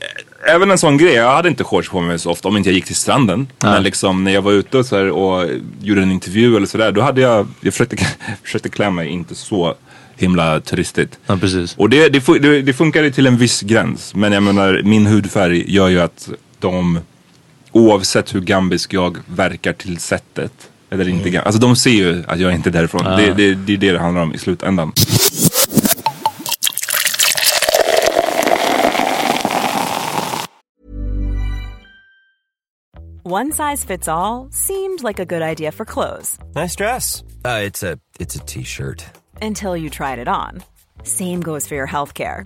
även en sån grej, jag hade inte shorts på mig så ofta om inte jag gick till stranden. Men liksom när jag var ute och, så här, och gjorde en intervju eller sådär, då hade jag, jag försökte, [LAUGHS] försökte klä mig inte så himla turistigt. Ja, precis. Och det, det, det, det funkar ju till en viss gräns. Men jag menar, min hudfärg gör ju att de, oavsett hur gambisk jag verkar till sättet, eller inte, gam- alltså de ser ju att jag inte är därifrån. Det, det, det är det det handlar om i slutändan. One size fits all seemed like a good idea for clothes Nice dress. Uh, it's a it's a t-shirt. until you tried it on. Same goes for your healthcare.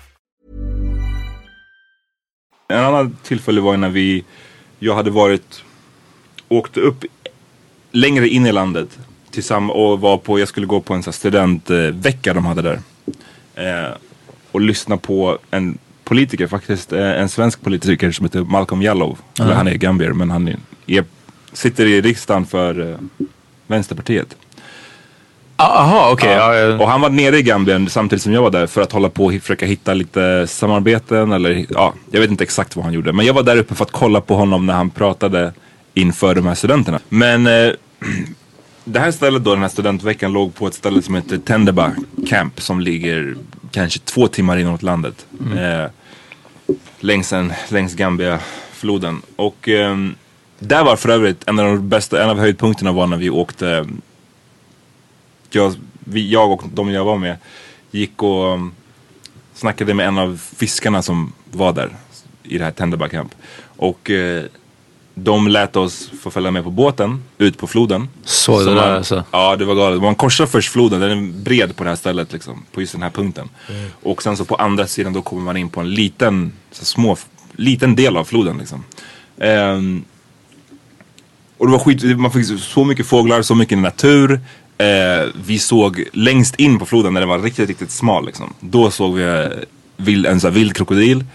En annan tillfälle var när vi, jag hade varit, åkte upp längre in i landet tillsammans och var på, jag skulle gå på en sån studentvecka de hade där. Eh, och lyssna på en politiker faktiskt, eh, en svensk politiker som heter Malcolm Jallow. Eller han är gambier men han är, är, sitter i riksdagen för eh, Vänsterpartiet. Jaha, okej. ja, ja. Och han var nere i Gambien samtidigt som jag var där för att hålla på och försöka hitta lite samarbeten eller ja, jag vet inte exakt vad han gjorde. Men jag var där uppe för att kolla på honom när han pratade inför de här studenterna. Men eh, [CLEARS THROAT] det här stället då, den här studentveckan låg på ett ställe som heter Tendeba Camp som ligger kanske två timmar inåt landet. Eh, längs, en, längs Gambia-floden. Och ehm, där var för övrigt en av de bästa, en av höjdpunkterna var när vi åkte jag, vi, jag och de jag var med gick och um, snackade med en av fiskarna som var där i det här Tenderba Camp. Och eh, de lät oss få följa med på båten ut på floden. Såg Så det man, där alltså. Ja, det var galet. Man korsar först floden, den är bred på det här stället liksom. På just den här punkten. Och sen så på andra sidan då kommer man in på en liten, så små, liten del av floden liksom. Ehm, och det var skit, man fick så mycket fåglar, så mycket natur. Eh, vi såg längst in på floden när den var riktigt, riktigt smal liksom. Då såg vi eh, vild, en sån vild krokodil.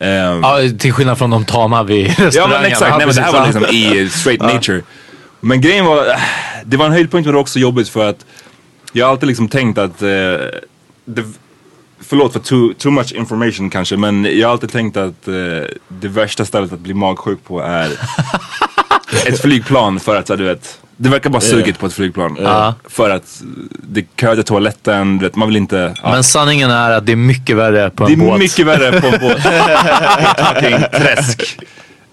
Ehm, Ja, till skillnad från de tama vid Ja restaurangen. men exakt, nej, men det här var liksom i straight nature. Men grejen var, äh, det var en höjdpunkt men det var också jobbigt för att jag har alltid liksom tänkt att, eh, det, förlåt för too, too much information kanske, men jag har alltid tänkt att eh, det värsta stället att bli magsjuk på är [LAUGHS] ett flygplan för att, så, du vet, det verkar bara sugigt på ett flygplan. För att det köade toaletten, vet, man vill inte... ja. Men sanningen är att det är mycket värre på Det en är båt. mycket värre på en båt. [LAUGHS] Fucking träsk.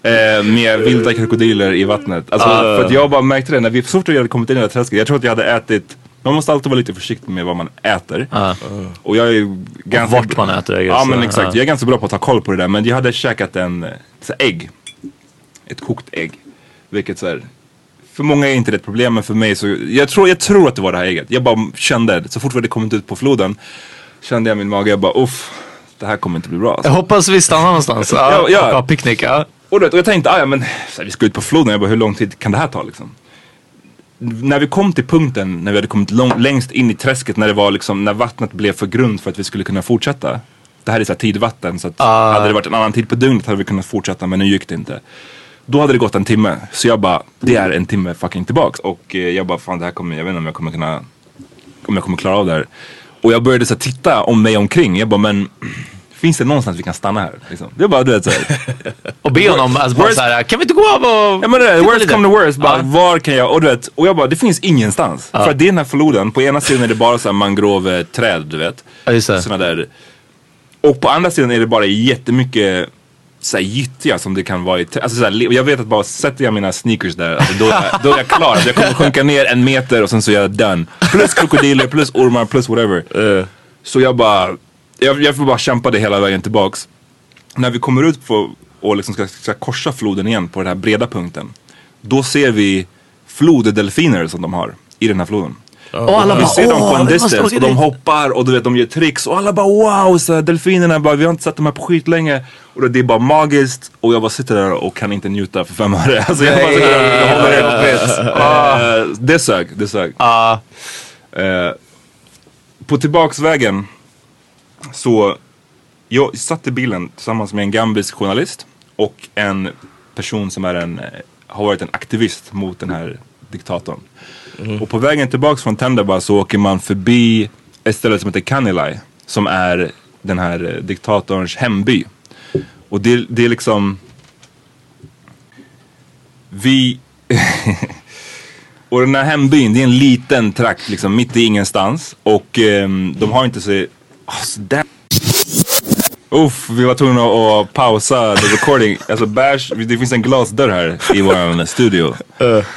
Eh, med vilda krokodiler i vattnet. Alltså, för att jag bara märkte det när vi, så fort jag hade kommit in i det här träsket. Jag tror att jag hade ätit, man måste alltid vara lite försiktig med vad man äter. Och jag är ganska... vart man äter, guess. Ja men Ja. exakt, jag är ganska bra på att ta koll på det där. Men jag hade käkat en, så ägg. Ett kokt ägg. Vilket så här, för många är inte det ett problem men för mig så, jag tror, jag tror att det var det här ägget. Jag bara kände, så fort vi hade kommit ut på floden kände jag min mage, jag bara uff, det här kommer inte bli bra. Jag Alltså. hoppas vi stannar någonstans. Ja, Ja, ha picknick. Ja. Och, vet, och jag tänkte, "Ah, ja men här, vi ska ut på floden, jag bara hur lång tid kan det här ta liksom? När vi kom till punkten, när vi hade kommit lång, längst in i träsket, när det var liksom, när vattnet blev för grunt för att vi skulle kunna fortsätta. Det här är så här tidvatten så att hade det varit en annan tid på dygnet hade vi kunnat fortsätta men nu gick det inte. Då hade det gått en timme, så jag bara, det är en timme fucking tillbaks. Och eh, jag bara, fan det här kommer, jag vet inte om jag kommer kunna, om jag kommer klara av det här. Och jag började så här, titta om mig omkring, jag bara, men [CLEARS THROAT] finns det någonstans vi kan stanna här? Liksom. Jag bara, du vet såhär. [LAUGHS] Och be honom, alltså, Worst- såhär, kan vi inte gå av och... Ja men det är, worst lite?" come to worst, bara Ja. var kan jag, och du vet, och jag bara det finns ingenstans. För att det är den här floden, på ena sidan är det bara så här mangroveträd du vet. Ja, just det. Såna där. Och på andra sidan är det bara jättemycket så här gyttja som det kan vara i, alltså så här, jag vet att bara sätter jag mina sneakers där, alltså, då, då är jag klar. Jag kommer sjunka ner en meter och sen så är jag done. Plus krokodiler, plus ormar, plus whatever. Så jag bara, jag, jag får bara kämpa det hela vägen tillbaks. När vi kommer ut på, och liksom ska, ska korsa floden igen på den här breda punkten. Då ser vi floddelfiner som de har i den här floden. Och alla bara, ser dem på en distance och de hoppar och du vet de gör tricks och alla bara wow, så delfinerna bara vi har inte sett de här på skit länge. Och det är bara magiskt och jag bara sitter där och kan inte njuta för fem öre. [LAUGHS] Alltså jag bara sitter håller helt. Eh, Det sög, det sög. Ja. Eh, på tillbaksvägen så jag satt i bilen tillsammans med en gambisk journalist och en person som är en, har varit en aktivist mot den här diktatorn. Och på vägen tillbaks från Tendaba så åker man förbi ett ställe som heter Kanilai. Som är den här eh, diktatorns hemby. Och det, det är liksom... Vi... [LAUGHS] och den här hembyn, det är en liten trakt liksom mitt i ingenstans. Och um, de har inte så... Alltså, där... Uff, vi var tvungna att, att pausa the recording. Alltså Bash, det finns en glasdörr här i vår studio.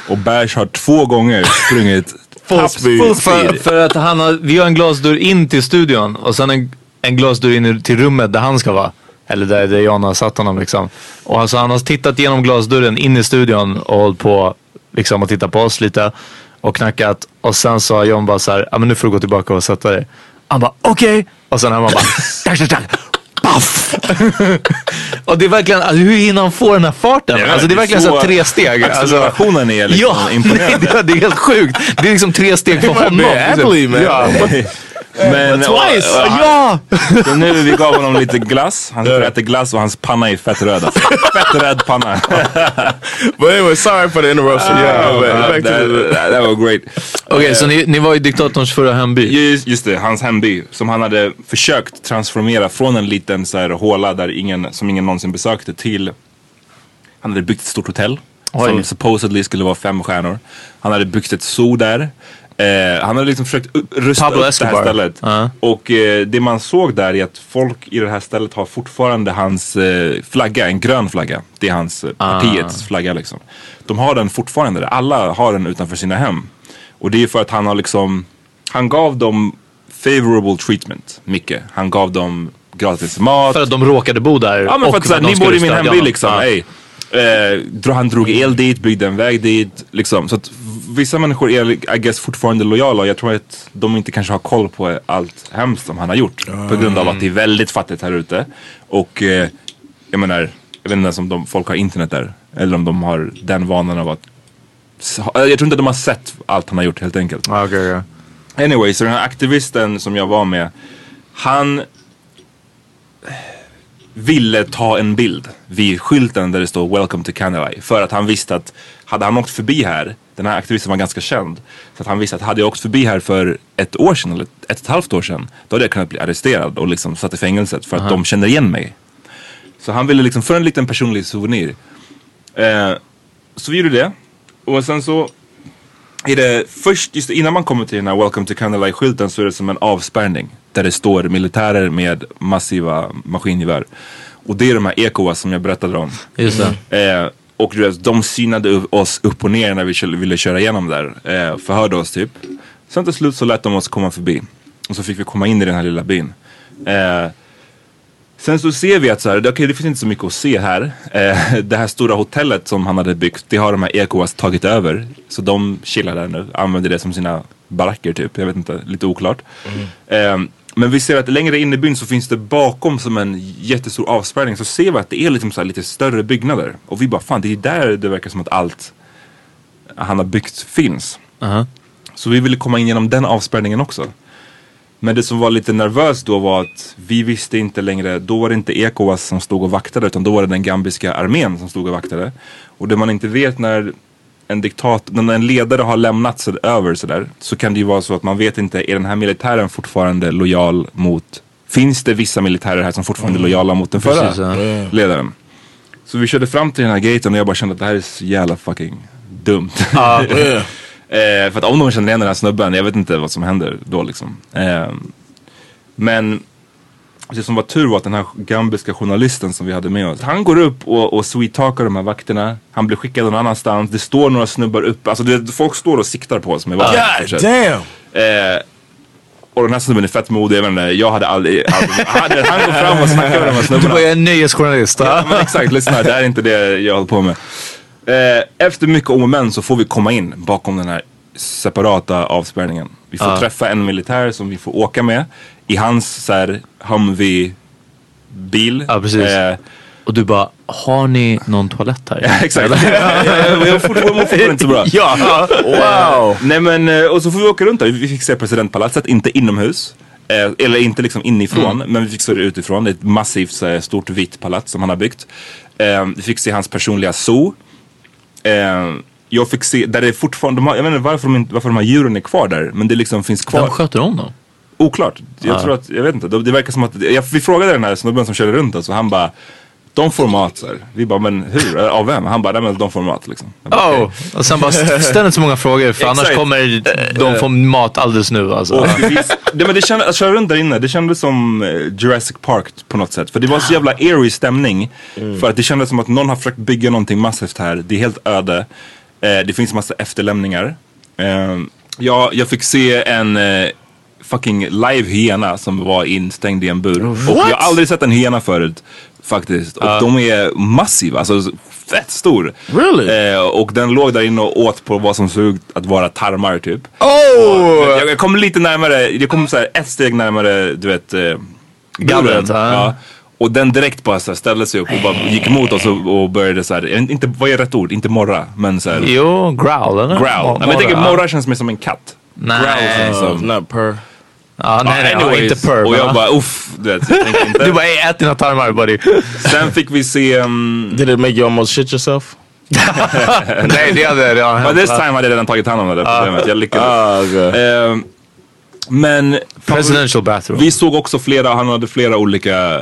Och Bash har två gånger sprungit full speed. För, för att han har, vi har en glasdörr in till studion och sen en, en glasdörr in till rummet där han ska vara. Eller där, där Jan har satt honom liksom. Och alltså han har tittat genom glasdörren in i studion och hållit på liksom och tittat på oss lite. Och knackat. Och sen sa John bara så här, ja men nu får du gå tillbaka och sätta dig. Han bara okej. Och sen har man bara, tack, tack, tack. Paff! [LAUGHS] och det är verkligen, alltså, hur hinner han få den här farten? Ja, alltså det är verkligen så så- tre steg. Alltså, accelerationen är [LAUGHS] liksom ja, [LAUGHS] imponerande. Nej, det, det är helt sjukt. Det är liksom tre steg för honom. athlete, man. Ja. Men, Twice! och- och- ja! Så nu vi gav honom lite glass. Han sitter och äter glass och hans panna är fett röd. Alltså. Fett röd panna. [LAUGHS] But anyway, sorry for the interruption. yeah, Uh, but back to that, the, that, that was great. Okej, så ni, ni var i diktatorns förra hemby? Just, just det, hans hemby. Som han hade försökt transformera från en liten så här, håla där ingen, som ingen någonsin besökte till Han hade byggt ett stort hotell. Oj. Som supposedly skulle vara fem stjärnor. Han hade byggt ett zoo där. Eh, han hade liksom försökt rusta Pablo upp det Escobar. här stället. Ja. Och eh, det man såg där är att folk i det här stället har fortfarande hans eh, flagga, en grön flagga. Det är hans Ah. partiets flagga liksom. De har den fortfarande där. Alla har den utanför sina hem. Och det är för att han har liksom, han gav dem favorable treatment, mycket. Han gav dem gratis mat. För att de råkade bo där? Ja men för att såhär, ni bor i min hemby liksom. Ja. Ey. Eh, han drog el dit, byggde en väg dit. Liksom. Så att vissa människor är I guess fortfarande lojala och jag tror att de inte kanske har koll på allt hemskt som han har gjort. På grund av att det är väldigt fattigt här ute. Och eh, jag menar, jag vet inte ens om de, folk har internet där. Eller om de har den vanan av att jag tror inte de har sett allt han har gjort helt enkelt. Okej, okej. Anyway, så den här aktivisten som jag var med, han ville ta en bild vid skylten där det står Welcome to Canada För att han visste att hade han åkt förbi här, den här aktivisten var ganska känd. Så att han visste att hade jag åkt förbi här för ett år sedan eller ett och ett halvt år sedan. Då hade jag kunnat bli arresterad och liksom satt i fängelset för att de känner igen mig. Så han ville liksom, för en liten personlig souvenir. Eh, så vi gjorde det. Och sen så är det först, just innan man kommer till den här Welcome to Canada skylten så är det som en avspärrning. Där det står militärer med massiva maskingevär. Och det är de här ECOWAS som jag berättade om. Just det. Eh, och du vet, de synade oss upp och ner när vi ville köra igenom där. Eh, förhörde oss typ. Sen till slut så lät de oss komma förbi. Och så fick vi komma in i den här lilla byn. Eh, sen så ser vi att så här, det, okej, det finns inte så mycket att se här. Eh, [LAUGHS] det här stora hotellet som han hade byggt, det har de här ECOWAS tagit över. Så de chillar där nu, använder det som sina baracker typ. Jag vet inte, lite oklart. Eh, men vi ser att längre in i byn så finns det bakom som en jättestor avspärrning så ser vi att det är liksom så lite större byggnader. Och vi bara fan det är där det verkar som att allt han har byggt finns. Aha. Så vi ville komma in genom den avspärrningen också. Men det som var lite nervöst då var att vi visste inte längre, då var det inte ECOWAS som stod och vaktade utan då var det den gambiska armén som stod och vaktade. Och det man inte vet när en diktat, när en ledare har lämnat sig över sådär så kan det ju vara så att man vet inte, är den här militären fortfarande lojal mot, finns det vissa militärer här som fortfarande är lojala mot den förra Precis, ja. ledaren? Så vi körde fram till den här gaten och jag bara kände att det här är så jävla fucking dumt. [LAUGHS] Eh, för att om de känner igen den här snubben, jag vet inte vad som händer då liksom. Eh, men det som var tur var att den här gambiska journalisten som vi hade med oss, han går upp och, och sweet-talkar de här vakterna. Han blir skickad någon annanstans. Det står några snubbar uppe. Alltså det, folk står och siktar på oss med vapen. sett. damn. Eh, och den här snubben är fett modig. Jag, inte, jag hade aldrig... aldrig han, han går fram och snackar med de här Du snubbarna. var ju en nöjesjournalist. Ja, men exakt, lyssna det här är inte det jag håller på med. Eh, efter mycket om och men så får vi komma in bakom den här separata avspärrningen. Vi får Ja. träffa en militär som vi får åka med i hans så här, Humvee bil. Ja, precis. Eh, Och du bara, har ni någon toalett här? [LAUGHS] exakt. ja, ja, jag mår fortfarande inte så bra. [LAUGHS] Ja, Wow! Nej men, eh, och så får vi åka runt där. Vi fick se presidentpalatset, inte inomhus. Eh, eller inte liksom inifrån, men vi fick se det utifrån. Det är ett massivt så stort vitt palats som han har byggt. Eh, vi fick se hans personliga zoo. Eh, jag fick se, där det är fortfarande, de har, jag vet inte varför de, varför de här djuren är kvar där. Men det liksom finns kvar. Vem sköter om dem? Oklart. Jag Ja. tror att, jag vet inte. Det, det verkar som att, jag, vi frågade den här snubben som körde runt oss och han bara de får mat så här. Vi bara, men hur? Av vem? Han bara, nej men de får mat liksom. Bara, Oh, okej. och sen bara st- ställ inte så många frågor för annars kommer de få mat alldeles nu alltså. Och det, det, men det kändes, att köra runt där inne, det kändes som eh, Jurassic Park på något sätt. För det var så jävla eerie stämning. För att det kändes som att någon har försökt bygga någonting massivt här. Det är helt öde. Eh, det finns massa efterlämningar. Eh, jag, jag fick se en eh, fucking live hyena som var instängd i en bur. Och jag har aldrig sett en hyena förut. Faktiskt. Och de är massiva, alltså fett stor. Really? Eh, och den låg där inne och åt på vad som såg ut att vara tarmar typ. Oh! Jag, jag kom lite närmare, jag kom så här ett steg närmare, du vet, eh, Gallret, ja. Och den direkt bara så här, ställde sig upp och bara gick emot oss och, och började så här, inte, vad är rätt ord? Inte morra, men så här, Jo, growl eller? growl. Men jag tänker Morra. morra känns mer som en katt. Nej. Growl känns som... not per. Ja, nej, nej, anyways. inte purr. Och jag bara uff, du vet. Jag inte. [LAUGHS] Du bara, "Ey, ät dina tarmar buddy. [LAUGHS] Sen fick vi se, um, Did it make you almost shit yourself? [LAUGHS] nej, det hade redan but hänt. this time hade jag redan tagit hand om det där problemet. Jag lyckades. Ah, okay. Ehm, men Presidential bathroom. Vi såg också flera, han hade flera olika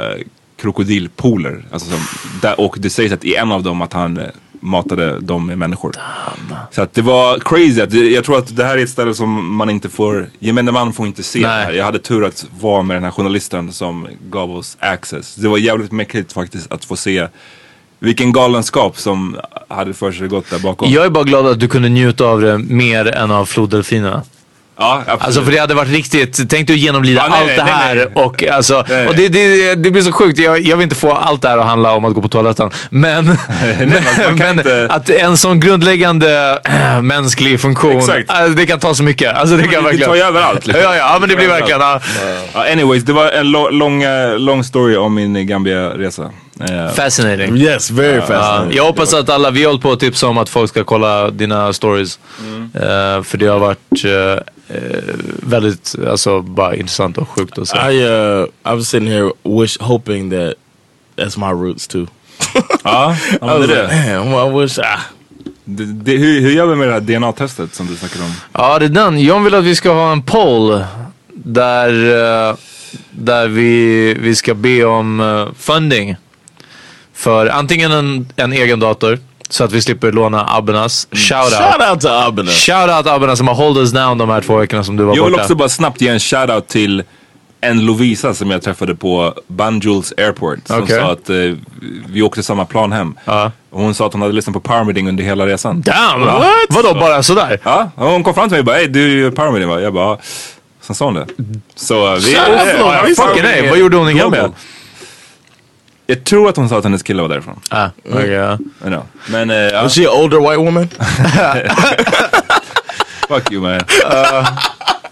krokodilpooler. Alltså som, där, och det sägs att i en av dem att han eh, matade dem med människor. Så att det var crazy. Jag tror att det här är ett ställe som man inte får, gemene man får inte se. Nej. Jag hade tur att vara med den här journalisten som gav oss access. Det var jävligt mäktigt faktiskt att få se vilken galenskap som hade för sig gått där bakom. Jag är bara glad att du kunde njuta av det mer än av floddelfinerna. Ja, absolut. Alltså för det hade varit riktigt, tänk att genomlida Ja, nej, allt nej, det här nej. och alltså, Nej. och det, det, det blir så sjukt. Jag, jag vill inte få allt det här att handla om att gå på toaletten. Men, [LAUGHS] men inte- att en sån grundläggande äh, mänsklig funktion, alltså, det kan ta så mycket. Alltså det Men kan det- det verkligen. tar ju överallt, liksom. [LAUGHS] Ja, ja, ja, men det blir verkligen. Ja. Ja, anyways, det var en lång, eh, lång story om min Gambia-resa. Eh, Fascinating. Yes, very Ja, fascinating. jag hoppas att alla, vi har hållit på att tipsa om att folk ska kolla dina stories. Eh, för det har varit eh, väldigt, alltså bara intressant och sjukt att se. I uh, I was sitting here wish hoping that that's my roots too. [LAUGHS] ja, I was det like, I wish. Ah. Det, det, hur, hur gör vi med det här DNA-testet som du snackade om? Ja, det är den. John vill att vi ska ha en poll där, eh, där vi, vi ska be om eh, funding för antingen en, en egen dator så att vi slipper låna Abbenas. Shout out. Shout out to Abena. Shout out Abbenas som har hold us down de här två veckorna som du var Jag vill borta. också bara snabbt ge en shoutout till en Lovisa som jag träffade på Banjuls Airport. Som Okej. sa att eh, vi åkte samma plan hem. Ja. Och hon sa att hon hade lyssnat på Power Meeting under hela resan. Damn! What? Vadå bara sådär? Ja, hon kom fram till mig och bara, hej du är Meeting va? Jag bara, ja. Sen sa hon det. Så vi... Ja, Fucking är vad gjorde hon i. Gambia? Jag tror att hon sa att hennes kille var därifrån. Ah, okay, ja. I know. Men eh, ja, Was she an older white woman? [LAUGHS] fuck you man.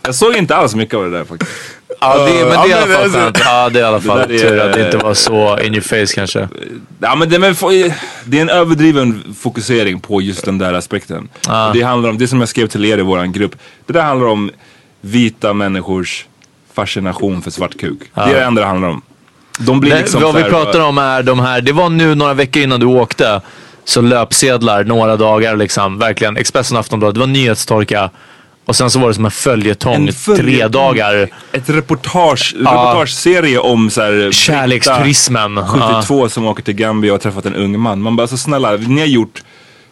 jag såg inte alls mycket av det där faktiskt. Ja, det, men det är i alla fall det är- skönt. Ja, det är i alla fall tur att det inte var så in your face kanske. Ja, men det, men, det är en överdriven fokusering på just den där aspekten. Det handlar om, det som jag skrev till er i våran grupp. Det där handlar om vita människors fascination för svart kuk. Det är det enda det handlar om. De blir Nej, liksom vad så vi pratar om är de här, det var nu några veckor innan du åkte. Så löpsedlar några dagar liksom. Verkligen. Expressen och Aftonbladet. Det var nyhetstorka. Och sen så var det som en följetong. En följetong. Tre dagar. Ett reportage, reportageserie om så här, Kärleksturismen. britta 72 som åker till Gambia och har träffat en ung man. Man bara, så snälla, ni har gjort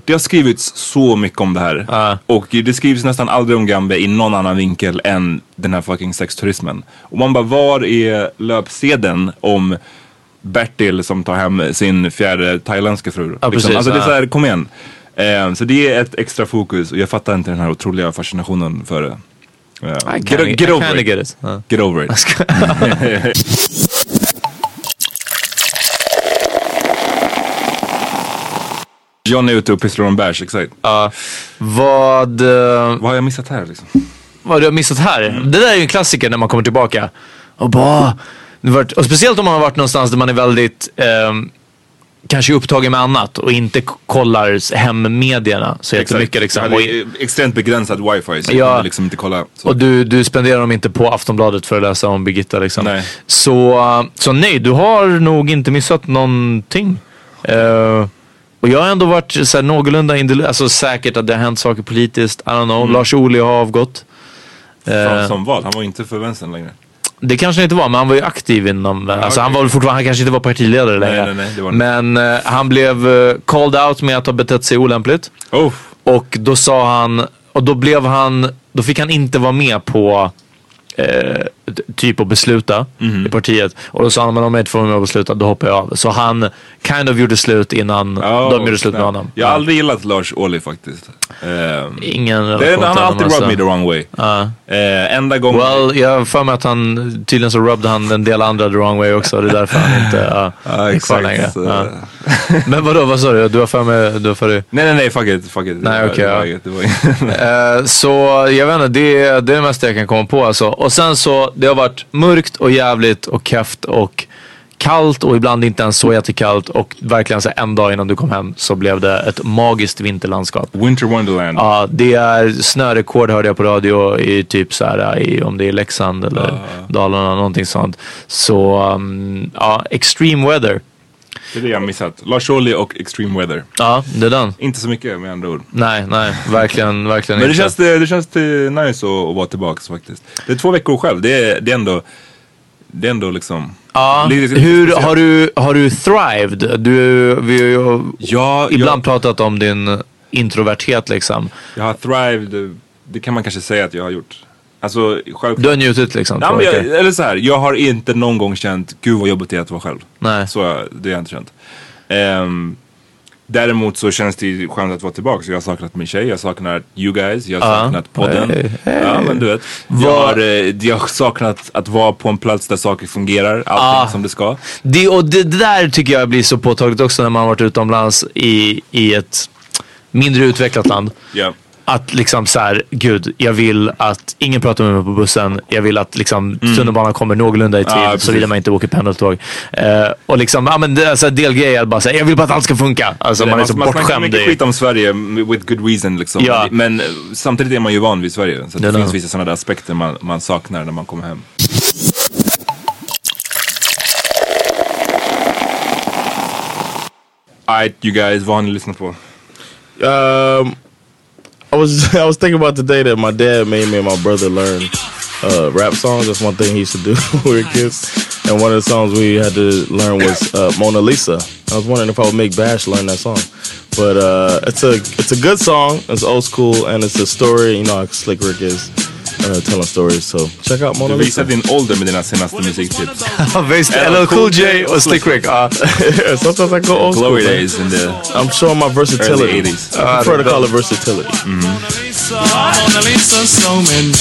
det har skrivits så mycket om det här. Ja. Och det skrivs nästan aldrig om Gambia i någon annan vinkel än den här fucking sexturismen. Och man bara, var är löpsedeln om Bertil som tar hem sin fjärde thailändska fru? Ja, precis, alltså det är så här, kom igen. Eh, så det är ett extra fokus och jag fattar inte den här otroliga fascinationen för det. Eh, I get, kinda- get I over it. get. Get over it. [LAUGHS] [LAUGHS] John är ute och pysslar om bärs, exakt. Ja. Vad, eh, Vad har jag missat här liksom? vad du har missat här? Det där är ju en klassiker när man kommer tillbaka. Och bara... Och speciellt om man har varit någonstans där man är väldigt ehm, kanske upptagen med annat och inte kollar hemmedierna så jättemycket. Liksom. Och, extremt begränsat wifi så Ja. liksom inte kolla. Så. och du, du spenderar dem inte på Aftonbladet för att läsa om Birgitta. Liksom. Nej. Så, så nej, du har nog inte missat någonting. Eh, och jag har ändå varit så här, någorlunda indel- alltså säkert att det har hänt saker politiskt. I don't know. Mm. Lars Ohly har avgått. Eh, Som, som vad? Han var inte för vänstern längre. Det kanske han inte var, men han var ju aktiv inom... alltså han var väl fortfarande, han kanske inte var partiledare längre. nej, nej, det men eh, han blev uh, called out med att ha betett sig olämpligt. Oh. Och då sa han, och då blev han, då fick han inte vara med på t- typ att besluta Mhm. i partiet. Och då sa han, men om jag inte får med och besluta, då hoppar jag av. Så han kind of gjorde slut innan Oh, de gjorde slut med honom. Jag har aldrig gillat Lars Ohly faktiskt. Ehm, Ingen det, han har alltid alltså. rubbed me the wrong way. Eh, enda gången... Well, jag har för mig att han, tydligen så rubbed han en del andra the wrong way också. Det är därför han inte uh, Ja, [LAUGHS] är kvar längre. Ja. Men vadå, vad sa du? Du har för mig, du har för dig? Nej, nej, nej, fuck it. Fuck it. Nej, okej, var ja. Eh, så jag vet inte, det, är- det är det mesta jag kan komma på alltså. Och sen så, det har varit mörkt och jävligt och keft och kallt och ibland inte ens så jättekallt och verkligen så en dag innan du kom hem så blev det ett magiskt vinterlandskap. Winter Wonderland. Ja, det är snörekord hörde jag på radio i typ så här, i, om det är Leksand eller Dalarna, någonting sånt. Så um, ja, extreme weather. Det är det jag missat. Lars Ohly och Extreme Weather. Ja, det är den. Inte så mycket med andra ord. Nej, nej, verkligen, verkligen Men det inte. känns, det, det känns det nice att, att vara tillbaka faktiskt. Det är två veckor själv. Det är, det är ändå, det är ändå liksom... Ja, lite- hur har du, har du thrived? Du, vi har ju Ja, ibland jag, pratat om din introverthet liksom. jag har thrived, det kan man kanske säga att jag har gjort. Alltså självklart. Du har njutit liksom. Ja, men jag, veckor. eller så här, jag har inte någon gång känt, gud vad jobbigt det är att vara själv. Nej. Så det har jag inte känt. Ehm, däremot så känns det ju skönt att vara tillbaka. Så jag har saknat min tjej, jag saknar you guys, jag har Ja. saknat podden. Hey, hey. Ja men du vet. Jag har, eh, jag har saknat att vara på en plats där saker fungerar, allting Ah. som det ska. Det, och det, det där tycker jag blir så påtagligt också när man har varit utomlands i, i ett mindre utvecklat land. Ja. Att liksom så här, gud, jag vill att ingen pratar med mig på bussen. Jag vill att liksom tunnelbanan kommer någorlunda i tid, precis. såvida man inte åker pendeltåg. Eh, och liksom, ja men det alltså, delgrej är att bara säga, jag vill bara att allt ska funka. Alltså man är så man bortskämd mycket i... skit om Sverige with good reason liksom. Ja. Men eh, samtidigt är man ju van vid Sverige. Så det är finns vissa sådana där aspekter man, man saknar när man kommer hem. Alright you guys, vad har ni lyssnat på? Um, I was [LAUGHS] I was thinking about the day that my dad made me and my brother learn uh, rap songs. That's one thing he used to do [LAUGHS] when we were kids. And one of the songs we had to learn was uh, Mona Lisa. I was wondering if I would make Bash learn that song. But uh, it's a it's a good song. It's old school and it's a story. You know how Slick Rick is uh, telling stories. So check out Mona Du Lisa. visar din ålder med dina senaste musiktips. [LAUGHS] Ja, [LAUGHS] visst, LL Cool J och Slick Rick. Ja. [LAUGHS] Sometimes I go old school. Glory man. days in the I'm showing my versatility. 80s. I prefer to call it versatility. Mona Lisa, so many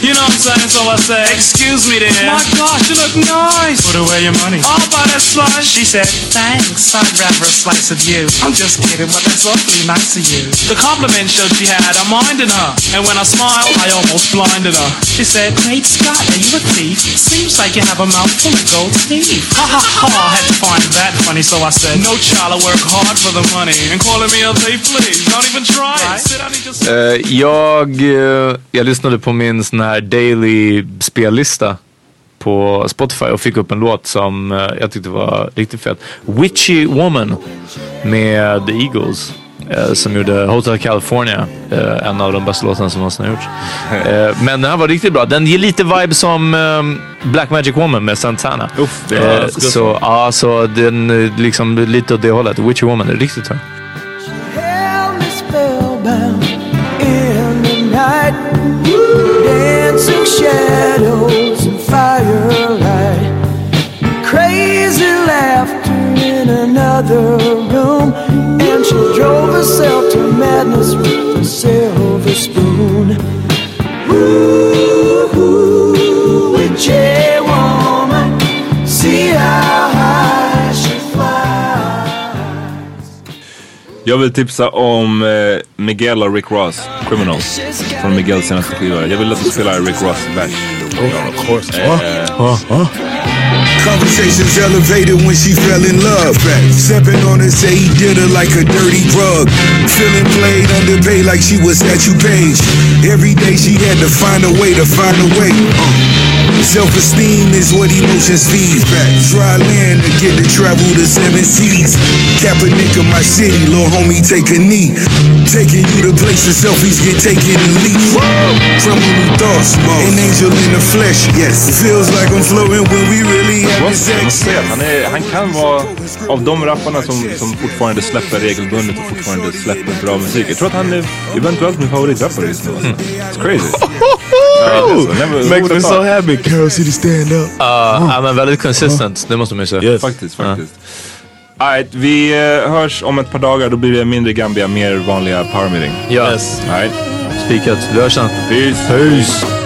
You know what I'm saying? So I say, excuse me there. My gosh, you look nice. Put away your money. I'll buy that slice. She said, thanks. I'd rather a slice of you. I'm just kidding, but that's awfully nice of you. The compliment showed she had a mind in her. And when I smiled, I almost blinded her. She said, Great Scott, are you a thief? Seems like you have a mouth full of gold teeth. Ha ha ha, I had to find that funny, so I said, No child, I work hard for the money. And calling me a thief, please, don't even try. Sit down and just... Eh, jag, eh, jag lyssnade på min sån här daily spellista på Spotify och fick upp en låt som eh, jag tyckte var riktigt fet. Witchy Woman med The Eagles. eh, som gjorde Hotel California. eh, en av de bästa låtarna som någonsin har gjorts. [LAUGHS] Eh, men den här var riktigt bra. Den ger lite vibe som eh, Black Magic Woman med Santana. Uff, det är good så, ja, så den liksom lite åt det hållet. Witchy Woman är riktigt bra. Dancing shadows and firelight. Jag vill tipsa om eh, Miguel och Rick Ross, Criminals. Från Miguels senaste skiva. Jag vill att du spelar Rick Ross vers. of course. Eh, Conversations elevated when she fell in love. Stepping on her, say he did her like a dirty drug. Feeling played, underpaid like she was statue page. Every day she had to find a way to find a way. Uh. Self-esteem is what emotions feed. Dry land to get to travel to seven seas. Kaepernick of my city, little homie, take a knee. Taking you to places selfies get taken and leaked. Criminal thoughts, an angel in the flesh. Yes, feels like I'm floating when we really Jag having måste, jag måste sex. säga att han, är, han kan vara av de rapparna som, som fortfarande släpper regelbundet och fortfarande släpper bra musik. Jag tror att han är eventuellt min favoritrappare just nu. Alltså. It's crazy. [LAUGHS] Never- Makes me so happy. Carol City stand up. Ja, ja, men väldigt consistent, det måste man ju säga. Yes. Faktiskt, faktiskt. Alright, vi eh, hörs om ett par dagar. Då blir det mindre Gambia, mer vanliga power meeting. Ja, Yes. Alright, spikat. Vi hörs sen. peace. Peace.